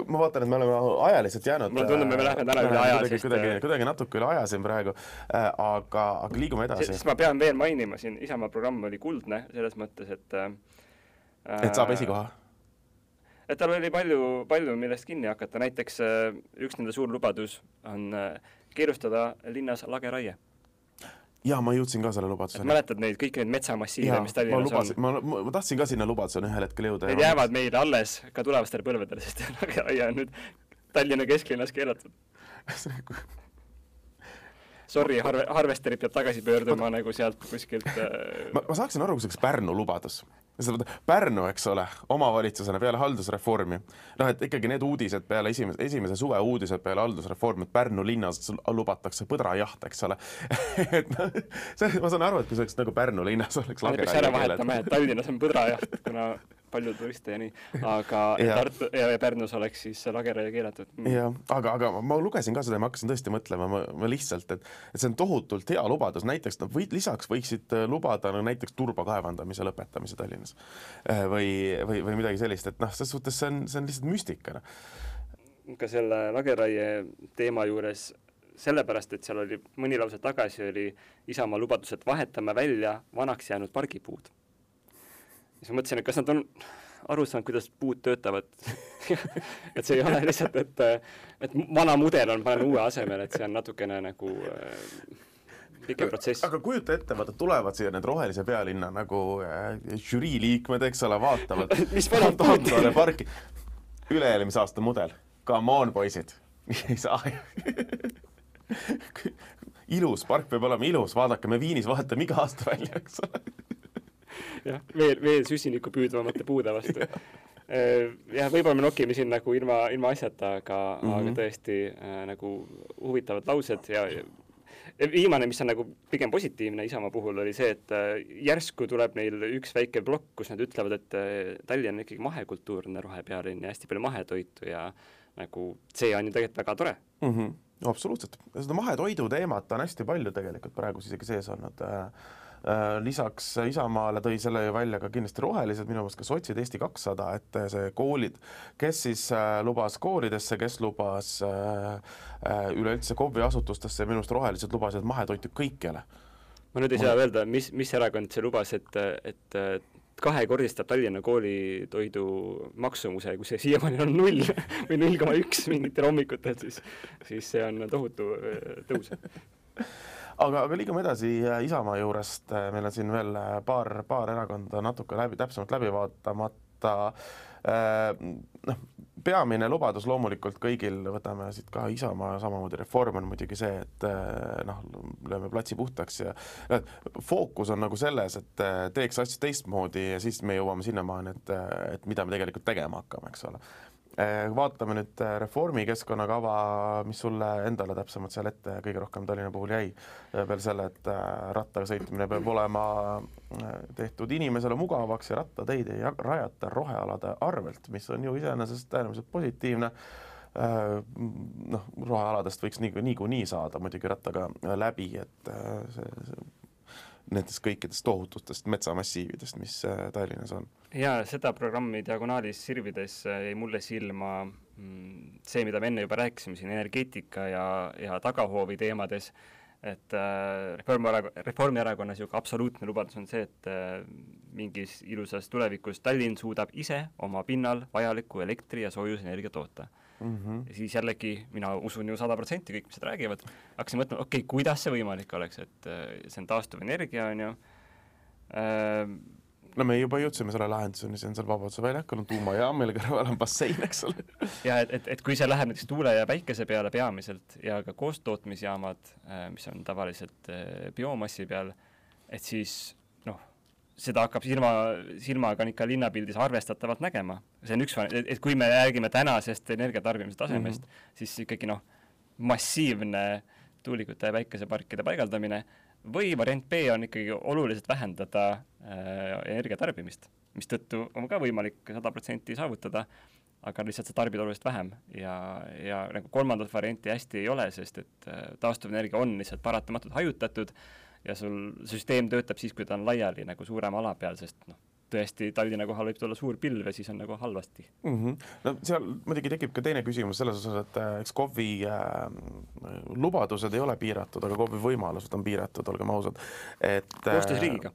Ma vaatan, et me oleme ajaliselt jäänud mulle tundub, me läheme täna üle aja, sest kuidagi, äh, kuidagi natuke üle aja siin praegu äh,, aga, aga liigume edasi. sest ma pean veel mainima siin, Isamaa programm oli kuldne selles mõttes, et äh, et saab esikoha? et tal oli palju, palju, millest kinni hakata, näiteks äh, üks nende suur lubadus on äh, keelustada linnas lageraie jaa, ma jõudsin ka selle lubaduseni. mäletad neid, kõiki neid metsamassiive, mis Tallinnas lubasin, on? ma, ma tahtsin ka sinna lubaduseni ühel hetkel jõuda. Need jäävad meile alles ka tulevastele põlvedele, sest lageraie on nüüd Tallinna kesklinnas keelatud Sorry, harve-, harvesterid peab tagasi pöörduma nagu sealt kuskilt äh... ma, ma saaksin aru, kui see oleks Pärnu lubadus. Pärnu, eks ole, omavalitsusena peale haldusreformi, noh, et ikkagi need uudised peale esimese, esimese suve uudised peale haldusreformi, et Pärnu linnas lubatakse põdrajaht, eks ole. Et noh, see, ma saan aru, et kui see oleks nagu Pärnu linnas oleks peaks ära vahetama, et Tallinnas on põdrajaht, kuna palju turiste ja nii, aga ja. Tartu ja, ja Pärnus oleks siis lageraie keelatud. Mm.. jah, aga, aga ma lugesin ka seda ja ma hakkasin tõesti mõtlema, ma, ma lihtsalt, et et see on tohutult hea lubadus, näiteks nad võid, lisaks võiksid äh, lubada no näiteks turba kaevandamise lõpetamise Tallinnas. Äh, või, või, või midagi sellist, et noh, selles suhtes see on, see on lihtsalt müstika, ka selle lageraie teema juures sellepärast, et seal oli mõni lause tagasi oli Isamaa lubadus, et vahetame välja vanaks jäänud pargipuud siis ma mõtlesin, et kas nad on aru saanud, kuidas puud töötavad. Et see ei ole lihtsalt, et, et vana mudel on, panen uue asemele, et see on natukene nagu äh, pikem protsess. aga kujuta ette, vaata tulevad siia need Rohelise pealinna nagu äh, žürii liikmed, eks ole, vaatavad mis vanad puud? Parki. üle-eelmise aasta mudel, come on poisid, ei saa. Ilus, park peab olema ilus, vaadake, me Viinis vahetame iga aasta välja, eks ole jah, veel, veel süsinikku püüdvamate puude vastu äh, jah, võib-olla me nokime siin nagu ilma, ilma asjata, aga mm, -hmm. aga tõesti äh, nagu huvitavad laused ja, ja viimane, mis on nagu pigem positiivne Isamaa puhul, oli see, et äh, järsku tuleb neil üks väike plokk, kus nad ütlevad, et äh, Tallinn on ikkagi mahekultuurne rohepealinn ja hästi palju mahetoitu ja nagu see on ju tegelikult väga tore mm. -hmm. absoluutselt, seda mahetoidu teemat on hästi palju tegelikult praegu isegi sees olnud Äh, lisaks Isamaale tõi selle ju välja ka kindlasti rohelised, minu meelest ka sotsid, Eesti kakssada, et see koolid, kes siis äh, lubas koolidesse, kes lubas äh, üleüldse KOV-i asutustesse, minu arust rohelised lubasid mahetoitu kõikjale. ma nüüd ei saa öelda, mis, mis erakond see lubas, et, et kahekordistab Tallinna koolitoidu maksumuse, kui see siiamaani on null või null koma üks mingitel hommikutel, siis, siis see on tohutu tõus aga, aga liigume edasi äh, Isamaa juurest, äh, meil on siin veel äh, paar, paar erakonda natuke läbi, täpsemalt läbi vaatamata. noh, peamine lubadus loomulikult kõigil, võtame siit ka Isamaa, samamoodi Reform on muidugi see, et noh, lööme platsi puhtaks ja fookus on nagu selles, et teeks asju teistmoodi ja siis me jõuame sinnamaani, et, et mida me tegelikult tegema hakkame, eks ole vaatame nüüd eh, reformi keskkonnakava, mis sulle endale täpsemalt seal ette kõige rohkem Tallinna puhul jäi, eh, peale selle, et rattaga sõitmine peab olema tehtud inimesele mugavaks ja rattateid ei rajata rohealade arvelt, mis on ju iseenesest äärmiselt positiivne. Noh, rohealadest võiks nii, niikuinii saada muidugi rattaga läbi, et see, see nendest kõikidest tohututest metsamassiividest, mis äh, Tallinnas on. jaa, seda programmi diagonaalis sirvides äh, jäi mulle silma mm, see, mida me enne juba rääkisime siin energeetika ja, ja tagahoovi teemades, et äh, Reformierakonna, Reformierakonna niisugune absoluutne lubadus on see, et mingis ilusas tulevikus Tallinn suudab ise oma pinnal vajalikku elektri- ja soojusenergia toota mm. -hmm. ja siis jällegi mina usun ju sada protsenti kõik, mis nad räägivad, hakkasin mõtlema, okei okay,, kuidas see võimalik oleks, et äh, see on taastuvenergia, on ju äh,, no me juba jõudsime selle lahenduseni, see on seal Vabaduse väljakul on tuumajaam, mille kõrval on bassein, eks ole. ja et, et, et kui see läheb näiteks tuule ja päikese peale peamiselt ja ka koostootmisjaamad, äh, mis on tavaliselt äh, biomassi peal, et siis seda hakkab silma, silmaga on ikka linnapildis arvestatavalt nägema. see on üks, et, kui me räägime tänasest energiatarbimise tasemest mm, -hmm. siis ikkagi noh, massiivne tuulikute ja päikeseparkide paigaldamine või variant B on ikkagi oluliselt vähendada äh, energiatarbimist, mistõttu on ka võimalik sada protsenti saavutada, aga lihtsalt sa tarbid oluliselt vähem ja, ja nagu kolmandat varianti hästi ei ole, sest et äh, taastuvenergia on lihtsalt paratamatult hajutatud ja sul süsteem töötab siis, kui ta on laiali nagu suurema ala peal, sest noh, tõesti Tallinna kohal võib tulla suur pilv ja siis on nagu halvasti mm. -hmm. no seal muidugi tekib ka teine küsimus selles osas, et äh, eks KOV-i äh, lubadused ei ole piiratud, aga KOV-i võimalused on piiratud, olgem ausad, et koostöös äh, riigiga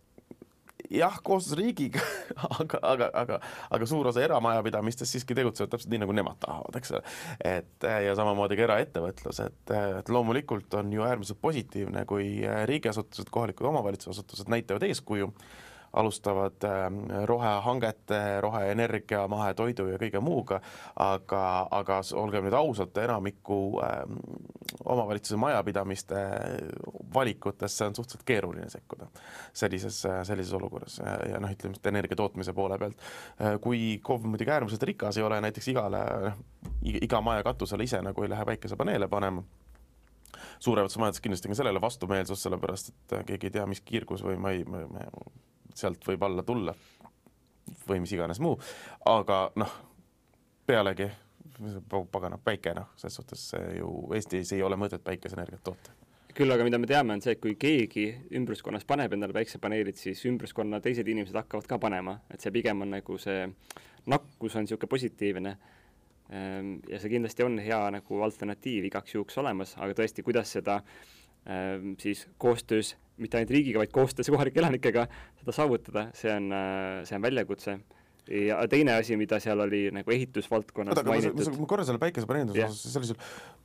jah, koostöös riigiga aga, aga, aga, aga suur osa eramajapidamistest siiski tegutsevad täpselt nii, nagu nemad tahavad, eks ole. et äh, ja samamoodi ka eraettevõtlus, et, et loomulikult on ju äärmiselt positiivne, kui riigiasutused, kohalikud omavalitsusasutused näitavad eeskuju alustavad rohehangete, roheenergia, mahetoidu ja kõige muuga, aga, aga olgem nüüd ausad, enamiku omavalitsuse majapidamiste valikutesse on suhteliselt keeruline sekkuda sellises, sellises olukorras ja, noh, ütleme, et energia tootmise poole pealt. kui KOV muidugi äärmiselt rikas ei ole, näiteks igale, iga maja katusele ise nagu ei lähe päikesepaneele panema suuremates majades kindlasti on ka sellele vastumeelsus, sellepärast et keegi ei tea, mis kiirgus või ma ei, sealt võib alla tulla või mis iganes muu, aga noh, pealegi pagana päike, noh, selles suhtes ju Eestis ei ole mõtet päikeseenergiat toota küll aga mida me teame, on see, et kui keegi ümbruskonnas paneb endale päiksepaneelid, siis ümbruskonna teised inimesed hakkavad ka panema, et see pigem on nagu see nakkus on niisugune positiivne. Ehm, ja see kindlasti on hea nagu alternatiiv igaks juhuks olemas, aga tõesti, kuidas seda ehm, siis koostöös mitte ainult riigiga, vaid koostöös kohalike elanikega seda saavutada, see on, äh, see on väljakutse. Ja teine asi, mida seal oli nagu ehitusvaldkonnas oota, aga ma, ma korra selle päikesepaneelinduse yeah. osas sellisel,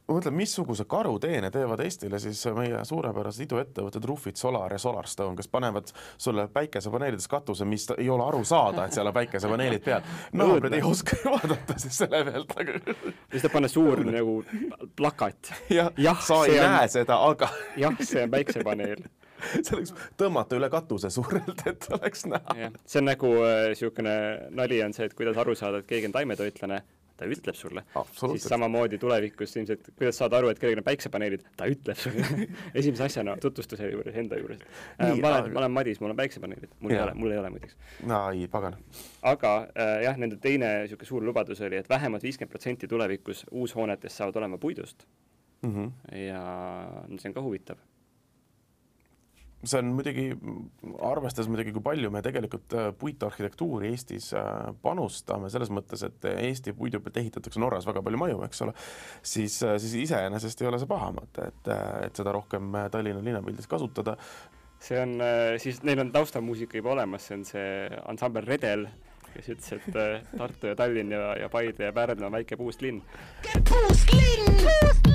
ma mõtlen, missuguse karuteene teevad Eestile siis meie suurepärased iduettevõtted Rufit, Solar ja Solarstone, kes panevad sulle päikesepaneelides katuse, mis ei ole aru saada, et seal on päikesepaneelid peal. naabrid ei oska vaadata siis selle pealt nagu siis ta paneb suur nagu plakat. jah ja,, sa ei on... näe seda, aga jah, see on päiksepaneel selleks tõmmata üle katuse suurelt, et oleks näha. see on nagu niisugune äh, nali on see, et kuidas aru saada, et keegi on taimetoitlane, ta ütleb sulle. siis samamoodi tulevikus ilmselt, kuidas saada aru, et kellelgi on päiksepaneelid, ta ütleb sulle esimese asjana tutvustuse juures, enda juures. Äh, ma olen, ma olen Madis, mul on päiksepaneelid, mul ja. ei ole, mul ei ole muideks. ai, pagan. aga äh, jah, nende teine niisugune suur lubadus oli, et vähemalt viiskümmend protsenti tulevikus uushoonetest saavad olema puidust mm. -hmm. ja no see on ka huvitav see on muidugi, arvestades muidugi, kui palju me tegelikult äh, puitarhitektuuri Eestis äh, panustame, selles mõttes, et Eesti puidu pealt ehitatakse Norras väga palju maju, eks ole, siis, äh, siis iseenesest ei ole see paha mõte, et, et seda rohkem Tallinna linnapildis kasutada. see on, siis neil on taustamuusika juba olemas, see on see ansambel Redel, kes ütles, et Tartu ja Tallinn ja, ja Paide ja Pärnu on väike puust linn. puust linn, puust linn,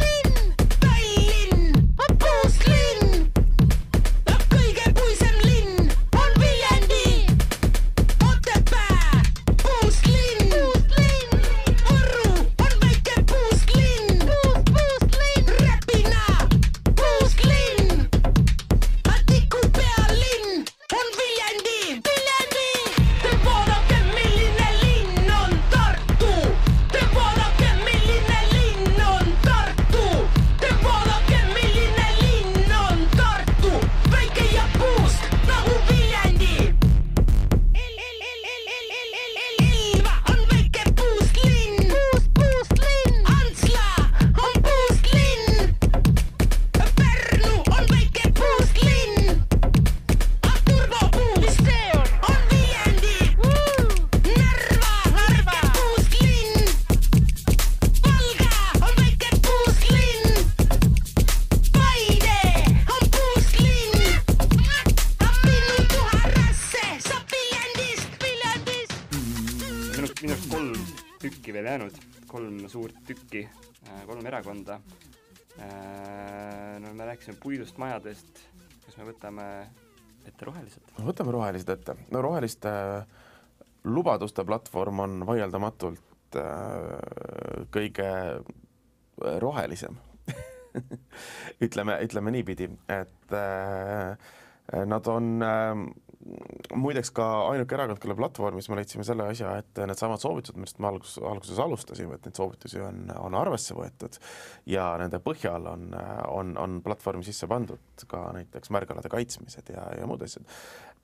erakonda. Äh, no me rääkisime puidust majadest, kas me võtame ette rohelised? võtame rohelised ette, no roheliste lubaduste platvorm on vaieldamatult äh, kõige rohelisem ütleme, ütleme niipidi, et äh, nad on äh, muideks ka ainuke erakond, kelle platvormis me leidsime selle asja, et needsamad soovitused, millest me alguses, alguses alustasime, et neid soovitusi on, on arvesse võetud ja nende põhjal on, on, on platvormi sisse pandud ka näiteks märgalade kaitsmised ja, ja muud asjad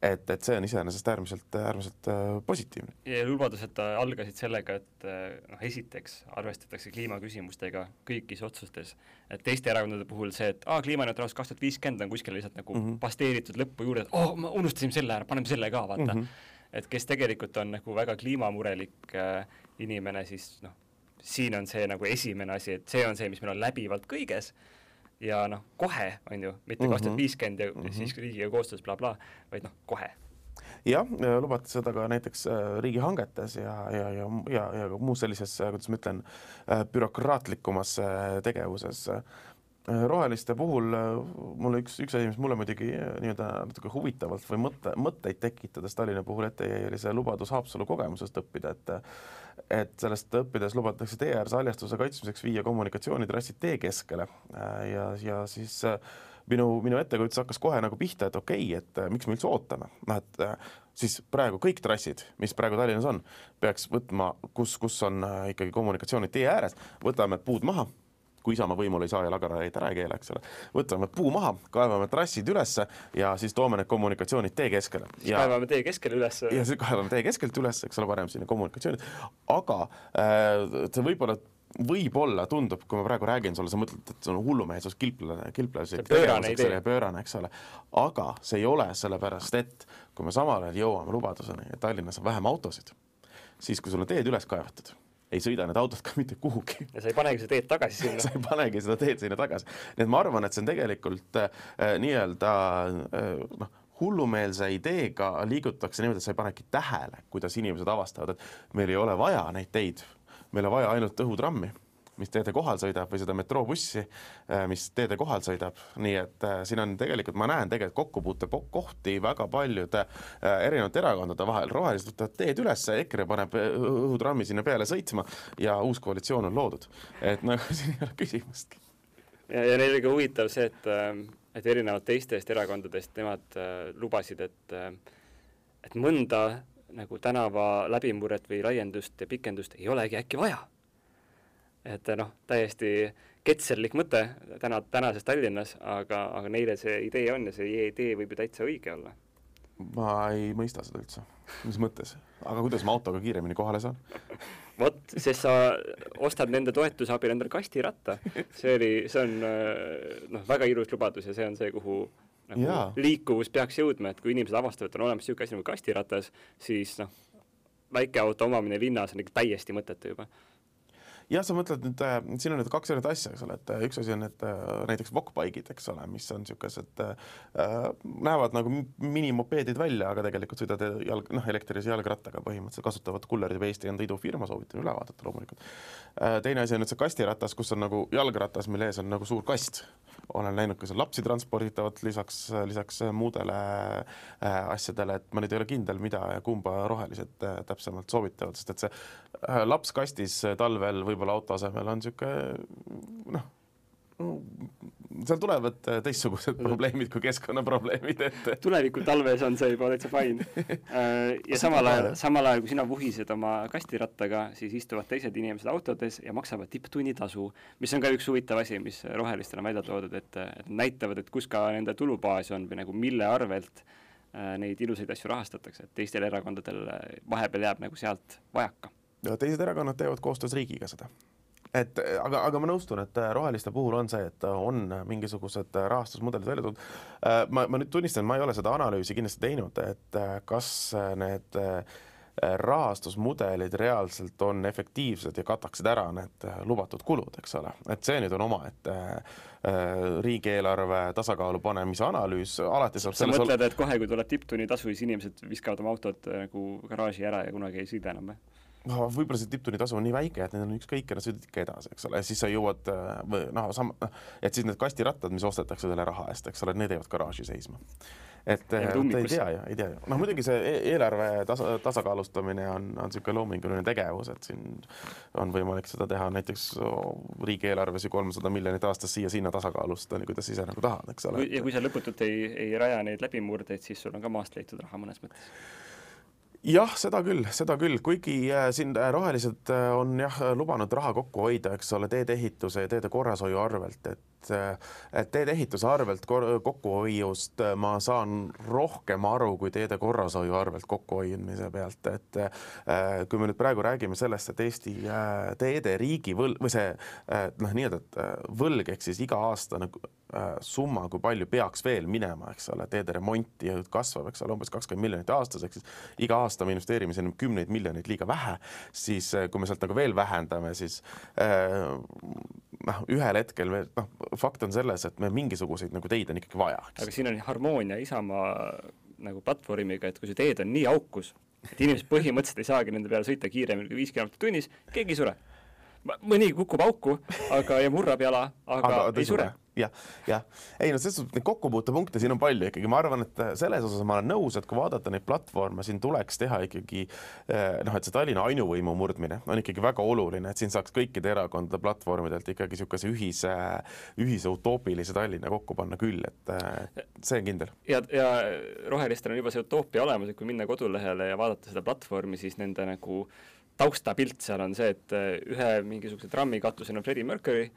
et, et see on iseenesest äärmiselt, äärmiselt äh, positiivne. ja lubadused algasid sellega, et äh, noh, esiteks arvestatakse kliimaküsimustega kõigis otsustes, et teiste erakondade puhul see, et aa, kliimaneutraalsus kaks tuhat viiskümmend on kuskil lihtsalt nagu mm -hmm. pasteeritud lõppu juurde, et oh, me unustasime selle ära, paneme selle ka, vaata mm. -hmm. et kes tegelikult on nagu väga kliimamurelik äh, inimene, siis noh, siin on see nagu esimene asi, et see on see, mis meil on läbivalt kõiges ja noh, kohe, on ju, mitte mhm. kaks tuhat viiskümmend ja mm -hmm. siis riigiga koostöös blablabla bla,, vaid noh, kohe. jah, lubati seda ka näiteks äh, riigihangetes ja, ja, ja, ja, ja muus sellises, äh, kuidas ma ütlen, äh, bürokraatlikumas tegevuses roheliste puhul mulle üks, üks asi, mis mulle muidugi nii-öelda natuke huvitavalt või mõtte, mõtteid tekitades Tallinna puhul ette jäi, oli see lubadus Haapsalu kogemusest õppida, et et sellest õppides lubatakse tee ääres haljastuse kaitsmiseks viia kommunikatsioonitrassid tee keskele. Äh, ja, ja siis äh, minu, minu ettekujutus hakkas kohe nagu pihta, et okei okay,, et äh, miks me üldse ootame, noh et siis praegu kõik trassid, mis praegu Tallinnas on, peaks võtma, kus, kus on ikkagi kommunikatsioonid tee ääres, võtame puud maha kui Isamaa võimul ei saa ja lagaraid ära ei keela, eks ole. võtame puu maha, kaevame trassid ülesse ja siis toome need kommunikatsioonid tee keskele. kaevame tee keskele ülesse. ja siis kaevame tee keskelt üles, eks ole, paneme sinna kommunikatsioonid, aga äh, see võib-olla võib-olla tundub, kui ma praegu räägin sulle, sa mõtled, et see on hullumeelsus, kilplane, tegevus, eks ole, pöörane, eks ole. aga see ei ole sellepärast, et kui me samal ajal jõuame lubaduseni, et Tallinnas on vähem autosid, siis kui sul on teed üles kaevatud ei sõida need autod ka mitte kuhugi. ja sa ei panegi seda teed tagasi sinna sa ei panegi seda teed sinna tagasi. nii et ma arvan, et see on tegelikult äh, nii-öelda äh, noh, hullumeelse ideega liigutakse niimoodi, et sa ei panegi tähele, kuidas inimesed avastavad, et meil ei ole vaja neid teid, meil on vaja ainult õhutrammi mis teede kohal sõidab või seda metroobussi, äh, mis teede kohal sõidab, nii et äh, siin on tegelikult, ma näen tegelikult kokkupuutekohti väga paljude äh, erinevate erakondade vahel, rohelised võtavad teed üles, EKRE paneb õhutrammi sinna peale sõitma ja uus koalitsioon on loodud. et nagu siin ei ole küsimustki. ja, ja neil oli ka huvitav see, et, et erinevalt teistest erakondadest nemad lubasid, et, et mõnda nagu tänava läbimurret või laiendust ja pikendust ei olegi äkki vaja et noh, täiesti ketserlik mõte täna, tänases Tallinnas, aga, aga neile see idee on ja see idee võib ju täitsa õige olla. ma ei mõista seda üldse, mis mõttes, aga kuidas ma autoga kiiremini kohale saan vot, sest sa ostad nende toetuse abil endale kastiratta. see oli, see on noh, väga ilus lubadus ja see on see, kuhu nagu Jaa. liikuvus peaks jõudma, et kui inimesed avastavad, et on olemas niisugune asi nagu kastiratas, siis noh, väikeauto omamine linnas on ikka täiesti mõttetu juba jah, sa mõtled nüüd äh,, siin on nüüd kaks erinevat asja, eks ole, et äh, üks asi on need äh, näiteks Wokbike'id, eks ole, mis on niisugused äh,, näevad nagu minimopeedid välja, aga tegelikult sõidad jalg, noh, elektrilise jalgrattaga põhimõtteliselt, kasutavad Kullerid või Eesti enda idufirma, soovitan üle vaadata loomulikult äh,. teine asi on nüüd see kastiratas, kus on nagu jalgratas, mille ees on nagu suur kast olen näinud ka seal lapsi transporditavat lisaks, lisaks muudele äh, asjadele, et ma nüüd ei ole kindel, mida ja kumba rohelised äh, täpsemalt soovitavad, sest et see laps kastis talvel võib-olla auto asemel on niisugune noh, seal tulevad äh, teistsugused mm. probleemid kui keskkonnaprobleemid ette. tuleviku talves on see juba täitsa fine. Äh, ja samal ajal, samal ajal kui sina vuhised oma kastirattaga, siis istuvad teised inimesed autodes ja maksavad tipptunnitasu, mis on ka üks huvitav asi, mis rohelistel on välja toodud, et, et näitavad, et kus ka nende tulubaas on või nagu mille arvelt äh, neid ilusaid asju rahastatakse, et teistel erakondadel vahepeal jääb nagu sealt vajaka. Teised erakonnad teevad koostöös riigiga seda et aga, aga ma nõustun, et äh, roheliste puhul on see, et äh, on mingisugused äh, rahastusmudelid välja toodud. ma, ma nüüd tunnistan, ma ei ole seda analüüsi kindlasti teinud, et kas need rahastusmudelid reaalselt on efektiivsed ja kataksid ära need lubatud kulud, eks ole, et see nüüd on omaette riigieelarve tasakaalu panemise analüüs, alati saab sa mõtled, et kohe, kui tuleb tipptunnitasu, siis inimesed viskavad oma autod nagu garaaži ära ja kunagi ei sõida enam või? No võib-olla see tipptunni tasu on nii väike, et need on ükskõik ja nad sõidavad ikka edasi, eks ole, siis sa jõuad või noh, sam-, et siis need kastirattad, mis ostetakse selle raha eest, eks ole, need jäävad garaaži seisma. et ei tea ju, ei tea ju. noh, muidugi see e-, eelarve tasa, tasakaalustamine on, on niisugune loominguline tegevus, et siin on võimalik seda teha näiteks riigieelarves ju kolmsada miljonit aastas siia-sinna tasakaalustada, kuidas ise nagu tahad, eks ole. ja kui sa lõputult ei, ei raja neid läbimurdeid, siis sul on ka maast leitud raha mõnes mõttes jah, seda küll, seda küll, kuigi äh, siin äh, rohelised äh, on jah lubanud raha kokku hoida, eks ole, teedeehituse ja teede korrashoiu arvelt, et et teedeehituse arvelt kokkuhoiust ma saan rohkem aru kui teede korrashoiu arvelt kokkuhoidmise pealt, et kui me nüüd praegu räägime sellest, et Eesti teede riigivõlg või see noh, nii-öelda, et võlg ehk siis iga-aastane summa, kui palju peaks veel minema, eks ole, teede remonti kasvab, eks ole, umbes kakskümmend miljonit aastas, ehk siis iga aasta me investeerime sinna kümneid miljoneid liiga vähe, siis kui me sealt nagu veel vähendame, siis noh, ühel hetkel me noh, fakt on selles, et me mingisuguseid nagu teid on ikkagi vaja. aga siin on harmoonia Isamaa nagu platvormiga, et kui see teed on nii aukus, et inimesed põhimõtteliselt ei saagi nende peale sõita kiiremini kui viis kilomeetrit tunnis, keegi ei sure. mõni kukub auku, aga, ja murrab jala, aga, aga ei sure jah, jah, ei no selles suhtes neid kokkupuutepunkte siin on palju ikkagi, ma arvan, et selles osas ma olen nõus, et kui vaadata neid platvorme, siin tuleks teha ikkagi eh, noh, et see Tallinna ainuvõimu murdmine on ikkagi väga oluline, et siin saaks kõikide erakondade platvormidelt ikkagi niisuguse ühise, ühise utoopilise Tallinna kokku panna küll, et eh, see on kindel. ja, ja rohelistel on juba see utoopia olemas, et kui minna kodulehele ja vaadata seda platvormi, siis nende nagu taustapilt seal on see, et ühe mingisuguse trammi katusel on Freddie Mercury,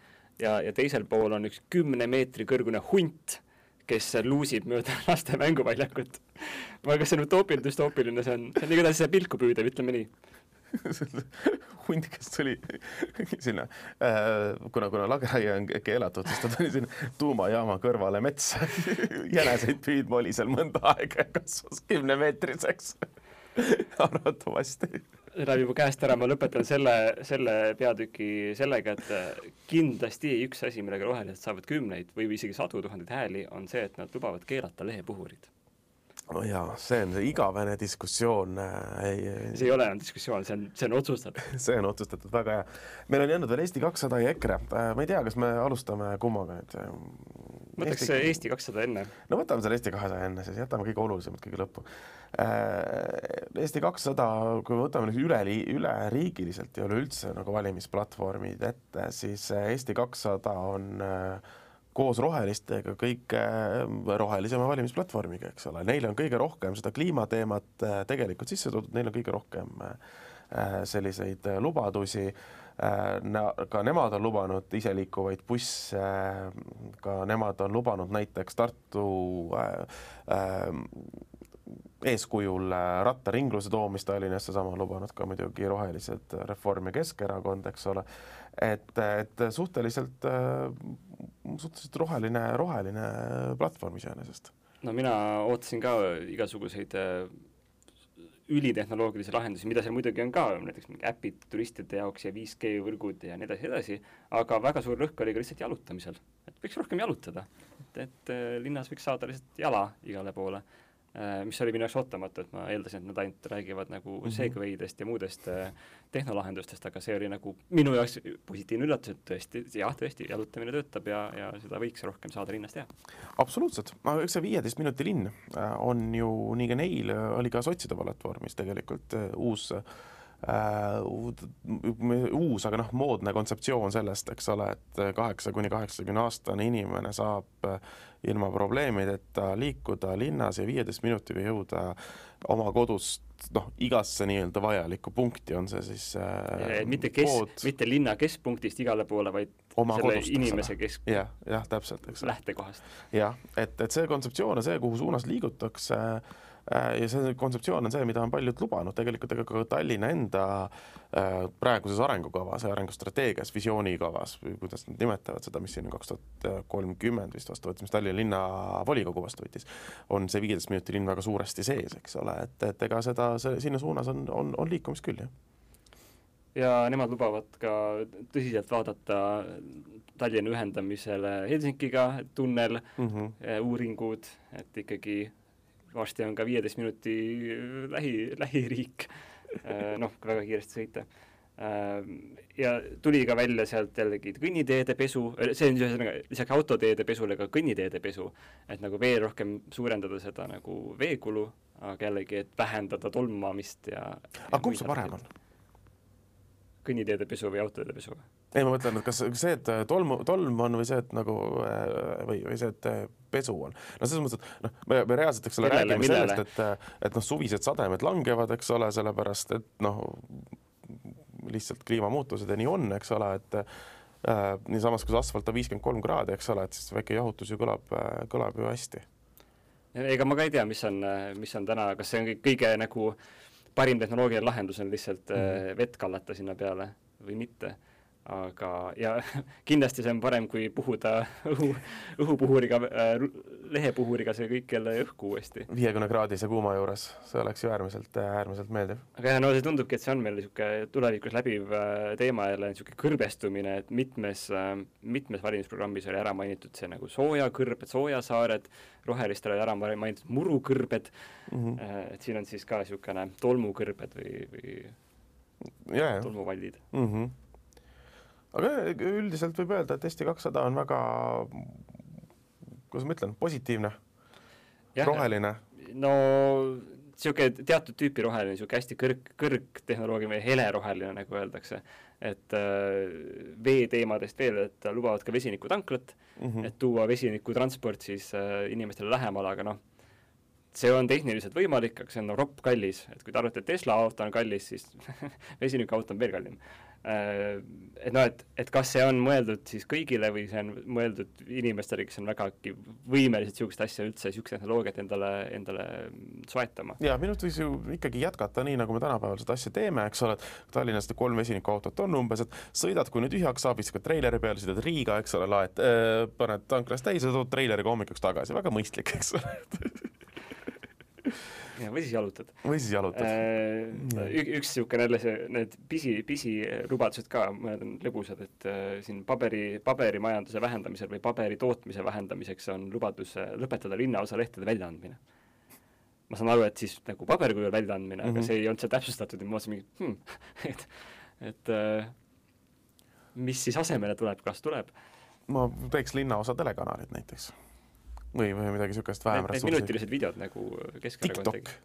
ja, ja teisel pool on üks kümne meetri kõrgune hunt, kes luusib mööda laste mänguväljakut. ma, kas see on utoopiline, düstoopiline, see on, see on igatahes pilku püüdev, ütleme nii. Hunt, kes tuli sinna äh,, kuna, kuna lageraie on keelatud, siis ta tuli sinna tuumajaama kõrvale metsa jäneseid püüdma, oli seal mõnda aega ja kasvas kümnemeetriseks. Arvatavasti läheb juba käest ära, ma lõpetan selle, selle peatüki sellega, et kindlasti üks asi, millega rohelised saavad kümneid või isegi sadu tuhandeid hääli, on see, et nad lubavad keelata lehepuhurid no jaa, see on see igavene diskussioon äh,. see ei ole enam diskussioon, see on, see on otsustatud see on otsustatud, väga hea. meil on jäänud veel Eesti kakssada ja EKRE äh,. ma ei tea, kas me alustame kummaga nüüd? võtaks Eesti, kakssada enne. no võtame selle Eesti kahesaja enne, siis jätame kõige olulisemad kõige lõppu äh,. Eesti kakssada, kui me võtame nüüd üle, üleriigiliselt ja üleüldse nagu valimisplatvormid ette, siis äh, Eesti kakssada on äh, koos rohelistega kõige rohelisema valimisplatvormiga, eks ole, neil on kõige rohkem seda kliimateemat äh, tegelikult sisse toodud, neil on kõige rohkem äh, selliseid äh, lubadusi, ka nemad on lubanud iseliikuvaid busse, ka nemad on lubanud näiteks Tartu eeskujul rattaringluse toomist Tallinnasse, sama lubanud ka muidugi rohelised Reform ja Keskerakond, eks ole et, et suhteliselt, suhteliselt roheline, roheline platvorm iseenesest. no mina ootasin ka igasuguseid äh, ülitehnoloogilisi lahendusi, mida seal muidugi on ka, näiteks mingi äpid turistide jaoks ja 5G võrgud ja nii edasi, edasi, aga väga suur rõhk oli ka lihtsalt jalutamisel. et võiks rohkem jalutada, et, et äh, linnas võiks saada lihtsalt jala igale poole Äh, mis oli minu jaoks ootamatu, et ma eeldasin, et nad ainult räägivad nagu mm -hmm. segway'dest ja muudest äh, tehnolahendustest, aga see oli nagu minu jaoks positiivne üllatus, et tõesti, jah, tõesti, jalutamine töötab ja, ja seda võiks rohkem saada linnas teha. absoluutselt, eks see viieteist minuti linn äh, on ju nii ka neil, oli ka sotside platvormis tegelikult uus Uh, uus, aga noh, moodne kontseptsioon sellest, eks ole, et kaheksa kuni kaheksakümne aastane inimene saab ilma probleemideta liikuda linnas ja viieteist minutiga jõuda oma kodust noh, igasse nii-öelda vajalikku punkti, on see siis äh, mitte kes, mitte linna keskpunktist igale poole, vaid oma selle kodust, inimese kesk-. jah, jah, täpselt, eks. lähtekohast. jah, et, et see kontseptsioon ja see, kuhu suunas liigutakse äh,, Äh, ja see kontseptsioon on see, mida on paljud lubanud, tegelikult ega ka Tallinna enda äh, praeguses arengukavas ja arengustrateegias, visioonikavas või kuidas nad nimetavad seda, mis siin kaks tuhat kolmkümmend vist vastu võttis, mis Tallinna linnavolikogu vastu võttis, on see viieteist minuti linn väga suuresti sees, eks ole, et, et ega seda, see sinna suunas on, on, on liikumist küll, jah. Ja nemad lubavad ka tõsiselt vaadata Tallinna ühendamisele Helsingiga, tunnel mm, -hmm. uuringud, et ikkagi varsti on ka viieteist minuti äh, lähi, lähiriik, äh, noh, väga kiiresti sõita. ja tuli ka välja sealt jällegi kõnniteede pesu, see on ühesõnaga lisaks autoteede pesule ka kõnniteede pesu, et nagu veel rohkem suurendada seda nagu veekulu, aga jällegi, et vähendada tolmamist ja aga kumb see parem on? Kõnniteede pesu või autoteede pesu? ei, ma mõtlen, et kas see, et tolmu, tolm on või see, et nagu äh, või, või see, et äh, pesu on. no selles mõttes, et noh, me, me reaalselt, eks ole, räägime millele? sellest, et, et noh, suvised sademed langevad, eks ole, sellepärast et noh, lihtsalt kliimamuutused ja nii on, eks ole, et äh, niisamas, kui asfalt on viiskümmend kolm kraadi, eks ole, et siis väike jahutus ju kõlab, äh, kõlab ju hästi. ega ma ka ei tea, mis on, mis on täna, kas see on kõige nagu parim tehnoloogiline lahendus on lihtsalt mm -hmm. vett kallata sinna peale või mitte aga, ja kindlasti see on parem, kui puhuda õhu, õhupuhuriga äh,, lehepuhuriga see kõik jälle õhku uuesti. viiekümne kraadise kuuma juures, see oleks ju äärmiselt, äärmiselt meeldiv. aga jah, no see tundubki, et see on meil niisugune tulevikus läbiv äh, teema jälle, niisugune kõrbestumine, et mitmes äh,, mitmes valimisprogrammis oli ära mainitud see nagu soojakõrbed, soojasaared, rohelistele oli ära mainitud murukõrbed mm, -hmm. et siin on siis ka niisugune tolmukõrbed või, või yeah, tolmuvallid mm. -hmm aga üldiselt võib öelda, et Eesti kakssada on väga, kuidas ma ütlen, positiivne, roheline. no niisugune teatud tüüpi roheline, niisugune hästi kõrg, kõrgtehnoloogia või heleroheline, nagu öeldakse. et äh, veeteemadest veel, et lubavad ka vesinikutanklat mm, -hmm. et tuua vesinikutransport siis äh, inimestele lähemale, aga noh, see on tehniliselt võimalik, aga see on no, ropp kallis, et kui te arvate, et Tesla auto on kallis, siis vesinikuauto on veel kallim et noh, et, et kas see on mõeldud siis kõigile või see on mõeldud inimestele, kes on vägagi võimelised niisugust asja üldse, niisugust tehnoloogiat endale, endale soetama. jaa, minu arust võiks ju ikkagi jätkata nii, nagu me tänapäeval seda asja teeme, eks ole, et Tallinnas kolm vesinikuautot on umbes, et sõidad, kui nüüd tühjaks saab, viskad treileri peale, sõidad Riiga, eks ole, laed äh,, paned tanklas täis ja tood treileriga hommikuks tagasi, väga mõistlik, eks ole või siis jalutad. või siis jalutad äh,. üks niisugune jälle see, need pisi, pisilubadused ka, mõned on lõbusad, et äh, siin paberi, paberimajanduse vähendamisel või paberi tootmise vähendamiseks on lubadus äh, lõpetada linnaosa lehtede väljaandmine. ma saan aru, et siis nagu paberkujul väljaandmine mm, -hmm. aga mhm. see ei olnud seal täpsustatud ja ma mõtlesin hmm, et, et äh, mis siis asemele tuleb, kas tuleb? ma teeks linnaosa telekanalid näiteks või, või midagi niisugust vähem ressurssi. minutilised videod nagu Keskerakond tegi.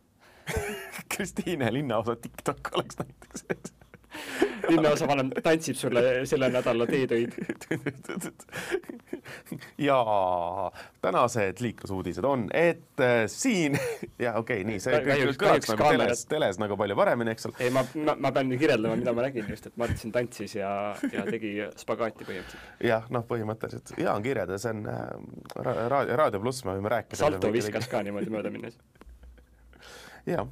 Kristiine linnaosa TikTok oleks näiteks linnaosavanem tantsib sulle selle nädala teetöid. ja tänased liiklusuudised on, et äh, siin ja okei okay,, nii see kõik kõlaks nagu teles, teles nagu palju paremini, eks ole. ei, ma, ma, ma pean kirjeldama, mida ma nägin just, et Mart siin tantsis ja, ja tegi spagaati põhimõtteliselt. jah, noh, põhimõtteliselt hea on kirjeldada, see on äh, raadio, Raadio pluss, me võime rääkida. salto viskas ka niimoodi mööda minnes. jah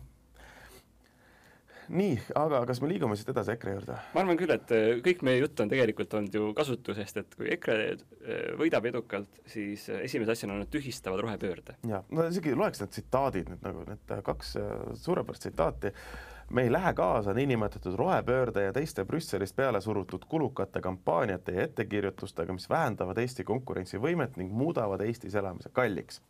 nii, aga kas me liigume siit edasi EKRE juurde? ma arvan küll, et äh, kõik meie jutt on tegelikult olnud ju kasutusest, et kui EKRE äh, võidab edukalt, siis äh, esimese asjana nad tühistavad rohepöörde. jaa, no isegi loeks need tsitaadid nüüd nagu need kaks suurepärast tsitaati, me ei lähe kaasa niinimetatud rohepöörde ja teiste Brüsselist peale surutud kulukate kampaaniate ja ettekirjutustega, mis vähendavad Eesti konkurentsivõimet ning muudavad Eestis elamise kalliks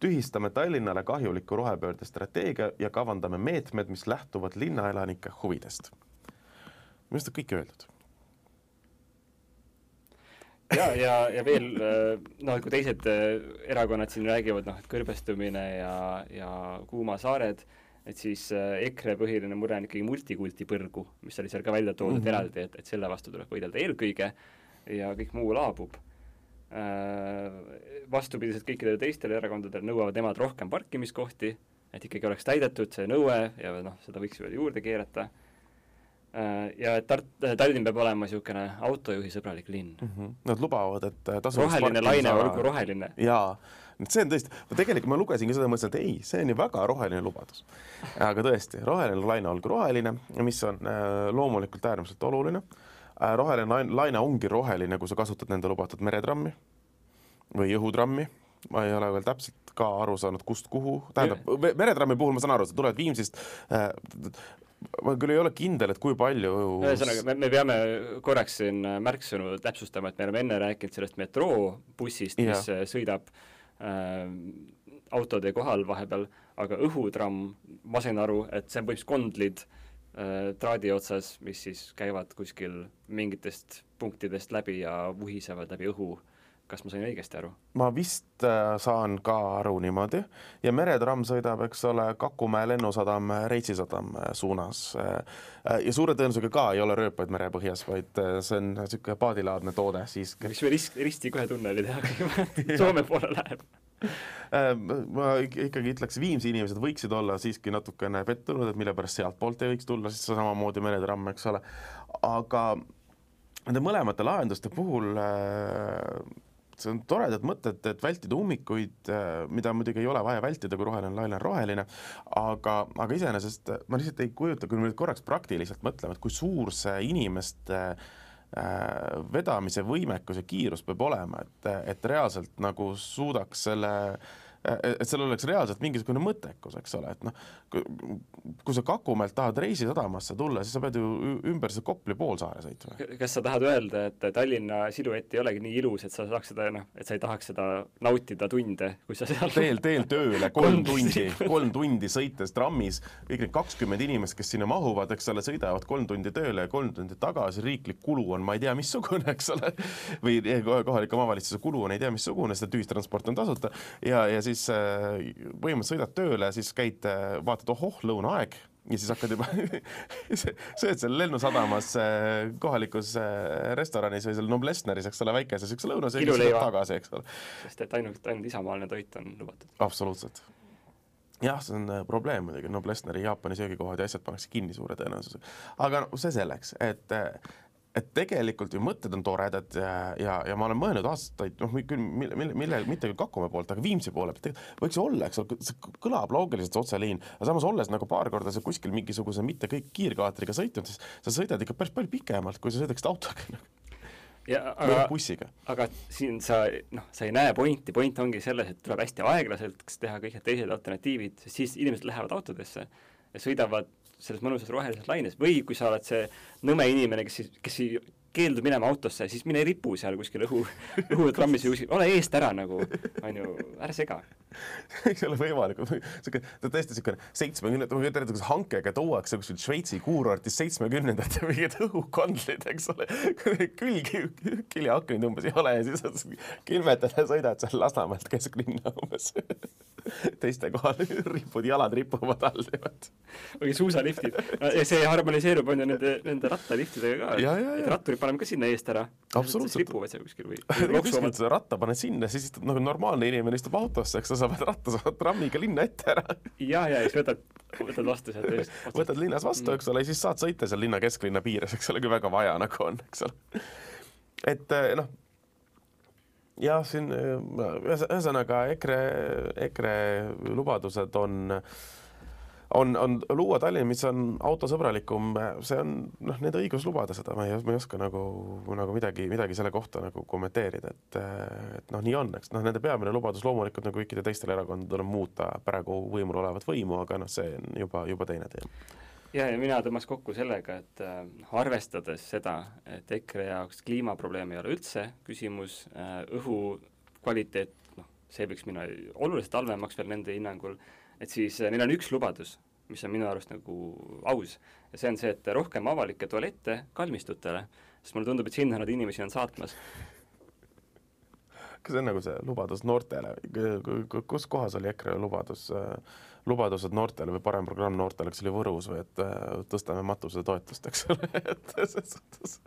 tühistame Tallinnale kahjuliku rohepöörde strateegia ja kavandame meetmed, mis lähtuvad linnaelanike huvidest. minu arust on kõik öeldud. ja, ja, ja veel noh, kui teised äh, erakonnad siin räägivad, noh, et kõrbestumine ja, ja kuumasaared, et siis äh, EKRE põhiline mure on ikkagi multikulti põrgu, mis oli seal ka välja toodud mm -hmm. eraldi, et, et selle vastu tuleb võidelda eelkõige ja kõik muu laabub Äh, vastupidiselt kõikidele teistele erakondadele nõuavad nemad rohkem parkimiskohti, et ikkagi oleks täidetud see nõue ja noh, seda võiks veel juurde keerata. Äh, ja et Tart-, Tallinn peab olema niisugune autojuhisõbralik linn mm. -hmm. Nad lubavad, et äh, roheline laine olgu roheline. jaa, see on tõesti, tegelikult ma lugesingi seda, mõtlesin, et ei, see on ju väga roheline lubadus. aga tõesti, roheline laine olgu roheline, mis on äh, loomulikult äärmiselt oluline äh, Äh, roheline laine ongi roheline, kui sa kasutad nende lubatud meretrammi või õhutrammi, ma ei ole veel täpselt ka aru saanud, kust kuhu, tähendab, meretrammi puhul ma saan aru, sa tuled Viimsist äh,, ma küll ei ole kindel, et kui palju ühesõnaga, me, me peame korraks siin märksõnu täpsustama, et me oleme enne rääkinud sellest metroobussist, mis ja. sõidab äh, autode kohal vahepeal, aga õhutramm, ma sain aru, et see on põhimõtteliselt kondlid äh, traadi otsas, mis siis käivad kuskil mingitest punktidest läbi ja vuhisevad läbi õhu kas ma sain õigesti aru? ma vist äh, saan ka aru niimoodi ja meretramm sõidab, eks ole, Kakumäe lennusadam, Reitsi sadam äh, suunas. Äh, ja suure tõenäosusega ka ei ole rööpaid merepõhjas, vaid see on niisugune paadilaadne toode siiski. miks me rist, risti kohe tunneli teha kõigepealt Soome poole läheb? ma ikkagi ütleks, Viimsi inimesed võiksid olla siiski natukene pettunud, et mille pärast sealtpoolt ei võiks tulla siis samamoodi meretramm, eks ole, aga nende mõlemate lahenduste puhul äh, see on toredad mõtted, et vältida ummikuid, äh, mida muidugi ei ole vaja vältida, kui roheline laine on roheline, aga, aga iseenesest ma lihtsalt ei kujuta, kui me nüüd korraks praktiliselt mõtleme, et kui suur see inimeste äh, vedamise võimekus ja kiirus peab olema, et, et reaalselt nagu suudaks selle äh, et seal oleks reaalselt mingisugune mõttekus, eks ole, et noh, kui sa Kakumäelt tahad Reisi sadamasse tulla, siis sa pead ju ümber seda Kopli poolsaare sõitma. kas sa tahad öelda, et Tallinna siluett ei olegi nii ilus, et sa saaks seda noh, et sa ei tahaks seda nautida tunde, kui sa seal teel, teel tööle kolm tundi, kolm tundi sõites trammis, kõik need kakskümmend inimest, kes sinna mahuvad, eks ole, sõidavad kolm tundi tööle ja kolm tundi tagasi, riiklik kulu on ma ei tea missugune, eks ole, või kohaliku omavalitsuse kulu on ei tea missugune, et ühistransport on tasuta ja, ja siis siis äh, põhimõtteliselt sõidad tööle, siis käid, äh, vaatad, ohoh, lõunaaeg ja siis hakkad juba sööd seal lennusadamas äh, kohalikus restoranis või seal Noblessneris, eks ole, väikese niisuguse lõunasöögi, siis lähed tagasi, eks ole. sest et ainult, ainult isamaaline toit on lubatud. absoluutselt. jah, see on probleem muidugi, Noblessneri Jaapani söögikohad ja asjad pannakse kinni suure tõenäosusega. aga no see selleks, et et tegelikult ju mõtted on toredad ja, ja, ja ma olen mõelnud aastaid, noh küll mille, mille, mille, mitte küll Kakumäe poolt, aga Viimsi poole pealt, võiks ju olla, eks ole, see kõlab loogiliselt, see otseliin, aga samas olles nagu paar korda sa kuskil mingisuguse mitte kõik kiirkaatriga sõitnud, siis sa sõidad ikka päris palju pikemalt, kui sa sõidaksid autoga ja aga, bussiga. aga siin sa noh, sa ei näe pointi, point ongi selles, et tuleb hästi aeglaselt teha kõik need teised alternatiivid, siis inimesed lähevad autodesse ja sõidavad selles mõnusas rohelises laines või kui sa oled see nõme inimene, kes siis, kes ei keeldub minema autosse, siis mine ripu seal kuskil õhu, õhutrammis või kuskil, ole eest ära nagu, on ju, ära sega. ei ole võimalik, sihuke, ta on tõesti siukene seitsmekümnendate, ma kujutan ette, kuidas hankega tuuakse kuskil Šveitsi kuurortis seitsmekümnendate mingid õhukandlid, eks ole, külg, küljeaknaid umbes ei ole ja siis külmetad ja sõidad seal Lasnamäelt kesklinna umbes teiste kohal ripud, jalad ripuvad all või suusaliftid see harmoniseerub on ju nende, nende rattaliftidega ka. et ratturid paneme ka sinna eest ära. absoluutselt. ripuvad seal kuskil või, või loksuvad. ratta paned sinna, siis istub nagu normaalne inimene istub autosse, eks sa saad ratta saad trammiga linna ette ära. ja, ja siis võtad, võtad vastu sealt eest. võtad linnas vastu, eks ole, siis saad sõita seal linna kesklinna piires, eks ole, kui väga vaja nagu on, eks ole. et noh jah, siin ühesõnaga EKRE, EKRE lubadused on on, on luua Tallinn, mis on autosõbralikum, see on noh, nende õigus lubada seda, ma ei, ma ei oska nagu, nagu midagi, midagi selle kohta nagu kommenteerida, et et noh, nii on, eks. Noh, nende peamine lubadus loomulikult nagu kõikidel teistel erakondadel on muuta praegu võimul olevat võimu, aga noh, see on juba, juba teine teema. Ja, ja mina tõmbas kokku sellega, et äh, arvestades seda, et EKRE jaoks kliimaprobleem ei ole üldse küsimus äh,, õhu kvaliteet, noh, see võiks minna oluliselt halvemaks veel nende hinnangul, et siis äh, neil on üks lubadus, mis on minu arust nagu aus, ja see on see, et rohkem avalikke tualette kalmistutele, sest mulle tundub, et sinna nad inimesi on saatmas. Kas see on nagu see lubadus noortele, kus kohas oli EKRE lubadus äh, lubadused noortele või parem programm noortele, kas oli Võrus või et äh, tõstame matusetoetust, eks ole, et selles suhtes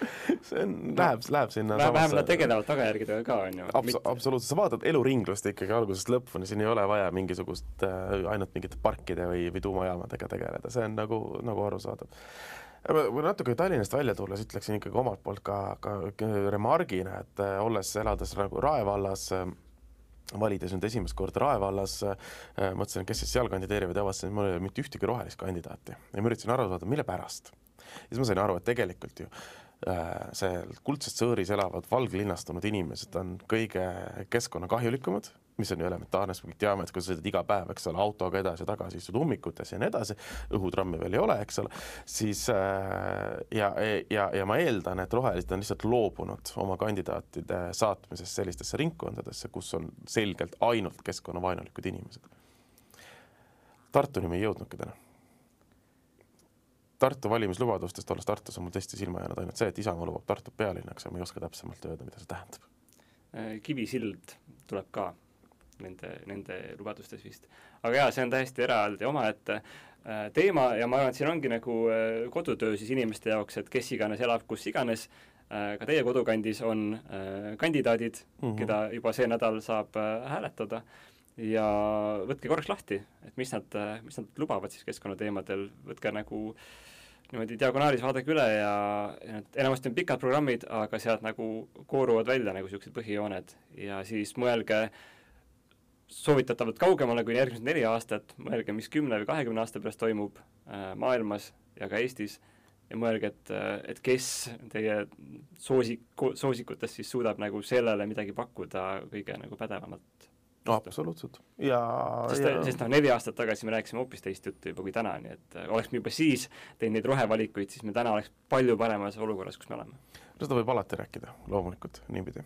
see on, läheb, läheb sinna vähemalt nad tegelevad tagajärgedega ka, on ju. Abs-, absoluutselt, sa vaatad eluringlust ikkagi algusest lõpuni, siin ei ole vaja mingisugust äh, ainult mingite parkide või, või tuumajaamadega tegeleda, see on nagu, nagu arusaadav. kui natuke Tallinnast välja tulla, siis ütleksin ikkagi omalt poolt ka, ka remargina, et äh, olles, elades nagu Rae vallas äh,, valides nüüd esimest korda Rae vallas äh,, mõtlesin, kes siis seal kandideerivad ja avastasin, et mul ei ole mitte ühtegi rohelist kandidaati ja ma üritasin aru saada, mille pärast. ja siis ma sain aru, et tegelikult ju äh, seal kuldses tsõõris elavad valglinnastunud inimesed on kõige keskkonnakahjulikumad mis on ju elementaarne, sest me kõik teame, et kui sa sõidad iga päev, eks ole, autoga edasi-tagasi, istud ummikutes ja nii edasi, õhutrammi veel ei ole, eks ole, siis äh, ja, ja, ja ma eeldan, et rohelised on lihtsalt loobunud oma kandidaatide saatmisest sellistesse ringkondadesse, kus on selgelt ainult keskkonnavaenulikud inimesed. Tartuni me ei jõudnudki täna Tartu valimislubadustest, olles Tartus, on mul tõesti silma jäänud ainult see, et Isamaa lubab Tartut pealinnaks, aga ma ei oska täpsemalt öelda, mida see tähendab. Kivisild tuleb ka nende, nende lubadustes vist. aga jaa, see on täiesti eraldi omaette teema ja ma arvan, et siin ongi nagu kodutöö siis inimeste jaoks, et kes iganes elab kus iganes, ka teie kodukandis on kandidaadid mm, -hmm. keda juba see nädal saab hääletada ja võtke korraks lahti, et mis nad, mis nad lubavad siis keskkonnateemadel, võtke nagu niimoodi diagonaalis vaadake üle ja, ja need enamasti on pikad programmid, aga sealt nagu kooruvad välja nagu niisugused põhijooned. Ja siis mõelge soovitatavalt kaugemale kui järgmised neli aastat, mõelge, mis kümne või kahekümne aasta pärast toimub äh, maailmas ja ka Eestis ja mõelge, et, et kes teie soosik, soosikutest siis suudab nagu sellele midagi pakkuda kõige nagu pädevamalt no absoluutselt ja sest, sest noh, neli aastat tagasi me rääkisime hoopis teist juttu juba kui täna, nii et äh, oleks me juba siis teinud neid rohevalikuid, siis me täna oleks palju paremas olukorras, kus me oleme. no seda võib alati rääkida, loomulikult, niipidi.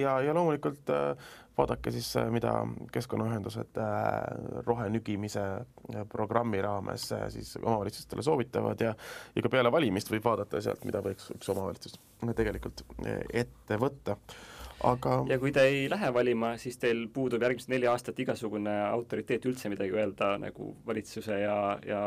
ja, ja loomulikult äh, vaadake siis, äh, mida keskkonnaühendused äh, rohenügimise äh, programmi raames äh, siis omavalitsustele soovitavad ja ja ka peale valimist võib vaadata sealt, mida võiks üks omavalitsus tegelikult ette võtta aga ja kui te ei lähe valima, siis teil puudub järgmised neli aastat igasugune autoriteet üldse midagi öelda nagu valitsuse ja, ja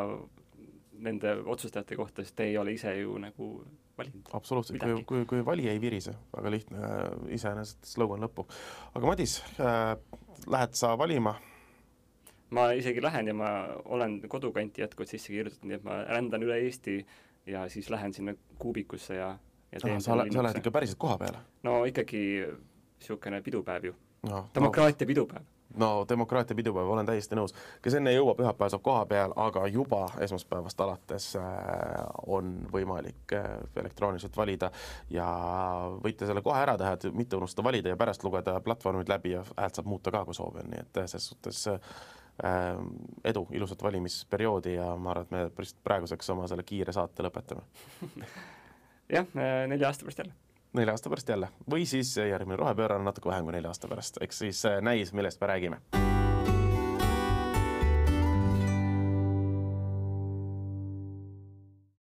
nende otsustajate kohta, sest te ei ole ise ju nagu valinud. absoluutselt, kui, kui, kui valija ei virise, väga lihtne iseenesest slogan lõppu. aga Madis äh,, lähed sa valima? ma isegi lähen ja ma olen kodukanti jätkuvalt sisse kirjutatud, nii et ma rändan üle Eesti ja siis lähen sinna kuubikusse ja ja sa, sa lähed ikka päriselt koha peale? no ikkagi niisugune pidupäev ju no,. demokraatia no. pidupäev no demokraatia pidupäev, olen täiesti nõus. kes enne ei jõua, pühapäeval saab koha peal, aga juba esmaspäevast alates äh, on võimalik äh, elektrooniliselt valida ja võite selle kohe ära teha, et mitte unustada valida ja pärast lugeda platvormid läbi ja häält saab muuta ka, kui soovi on, nii et äh, selles suhtes edu, ilusat valimisperioodi ja ma arvan, et me praeguseks oma selle kiire saate lõpetame jah, nelja aasta pärast jälle. nelja aasta pärast jälle. Või siis järgmine rohepööre on natuke vähem kui nelja aasta pärast, eks siis näis, millest me räägime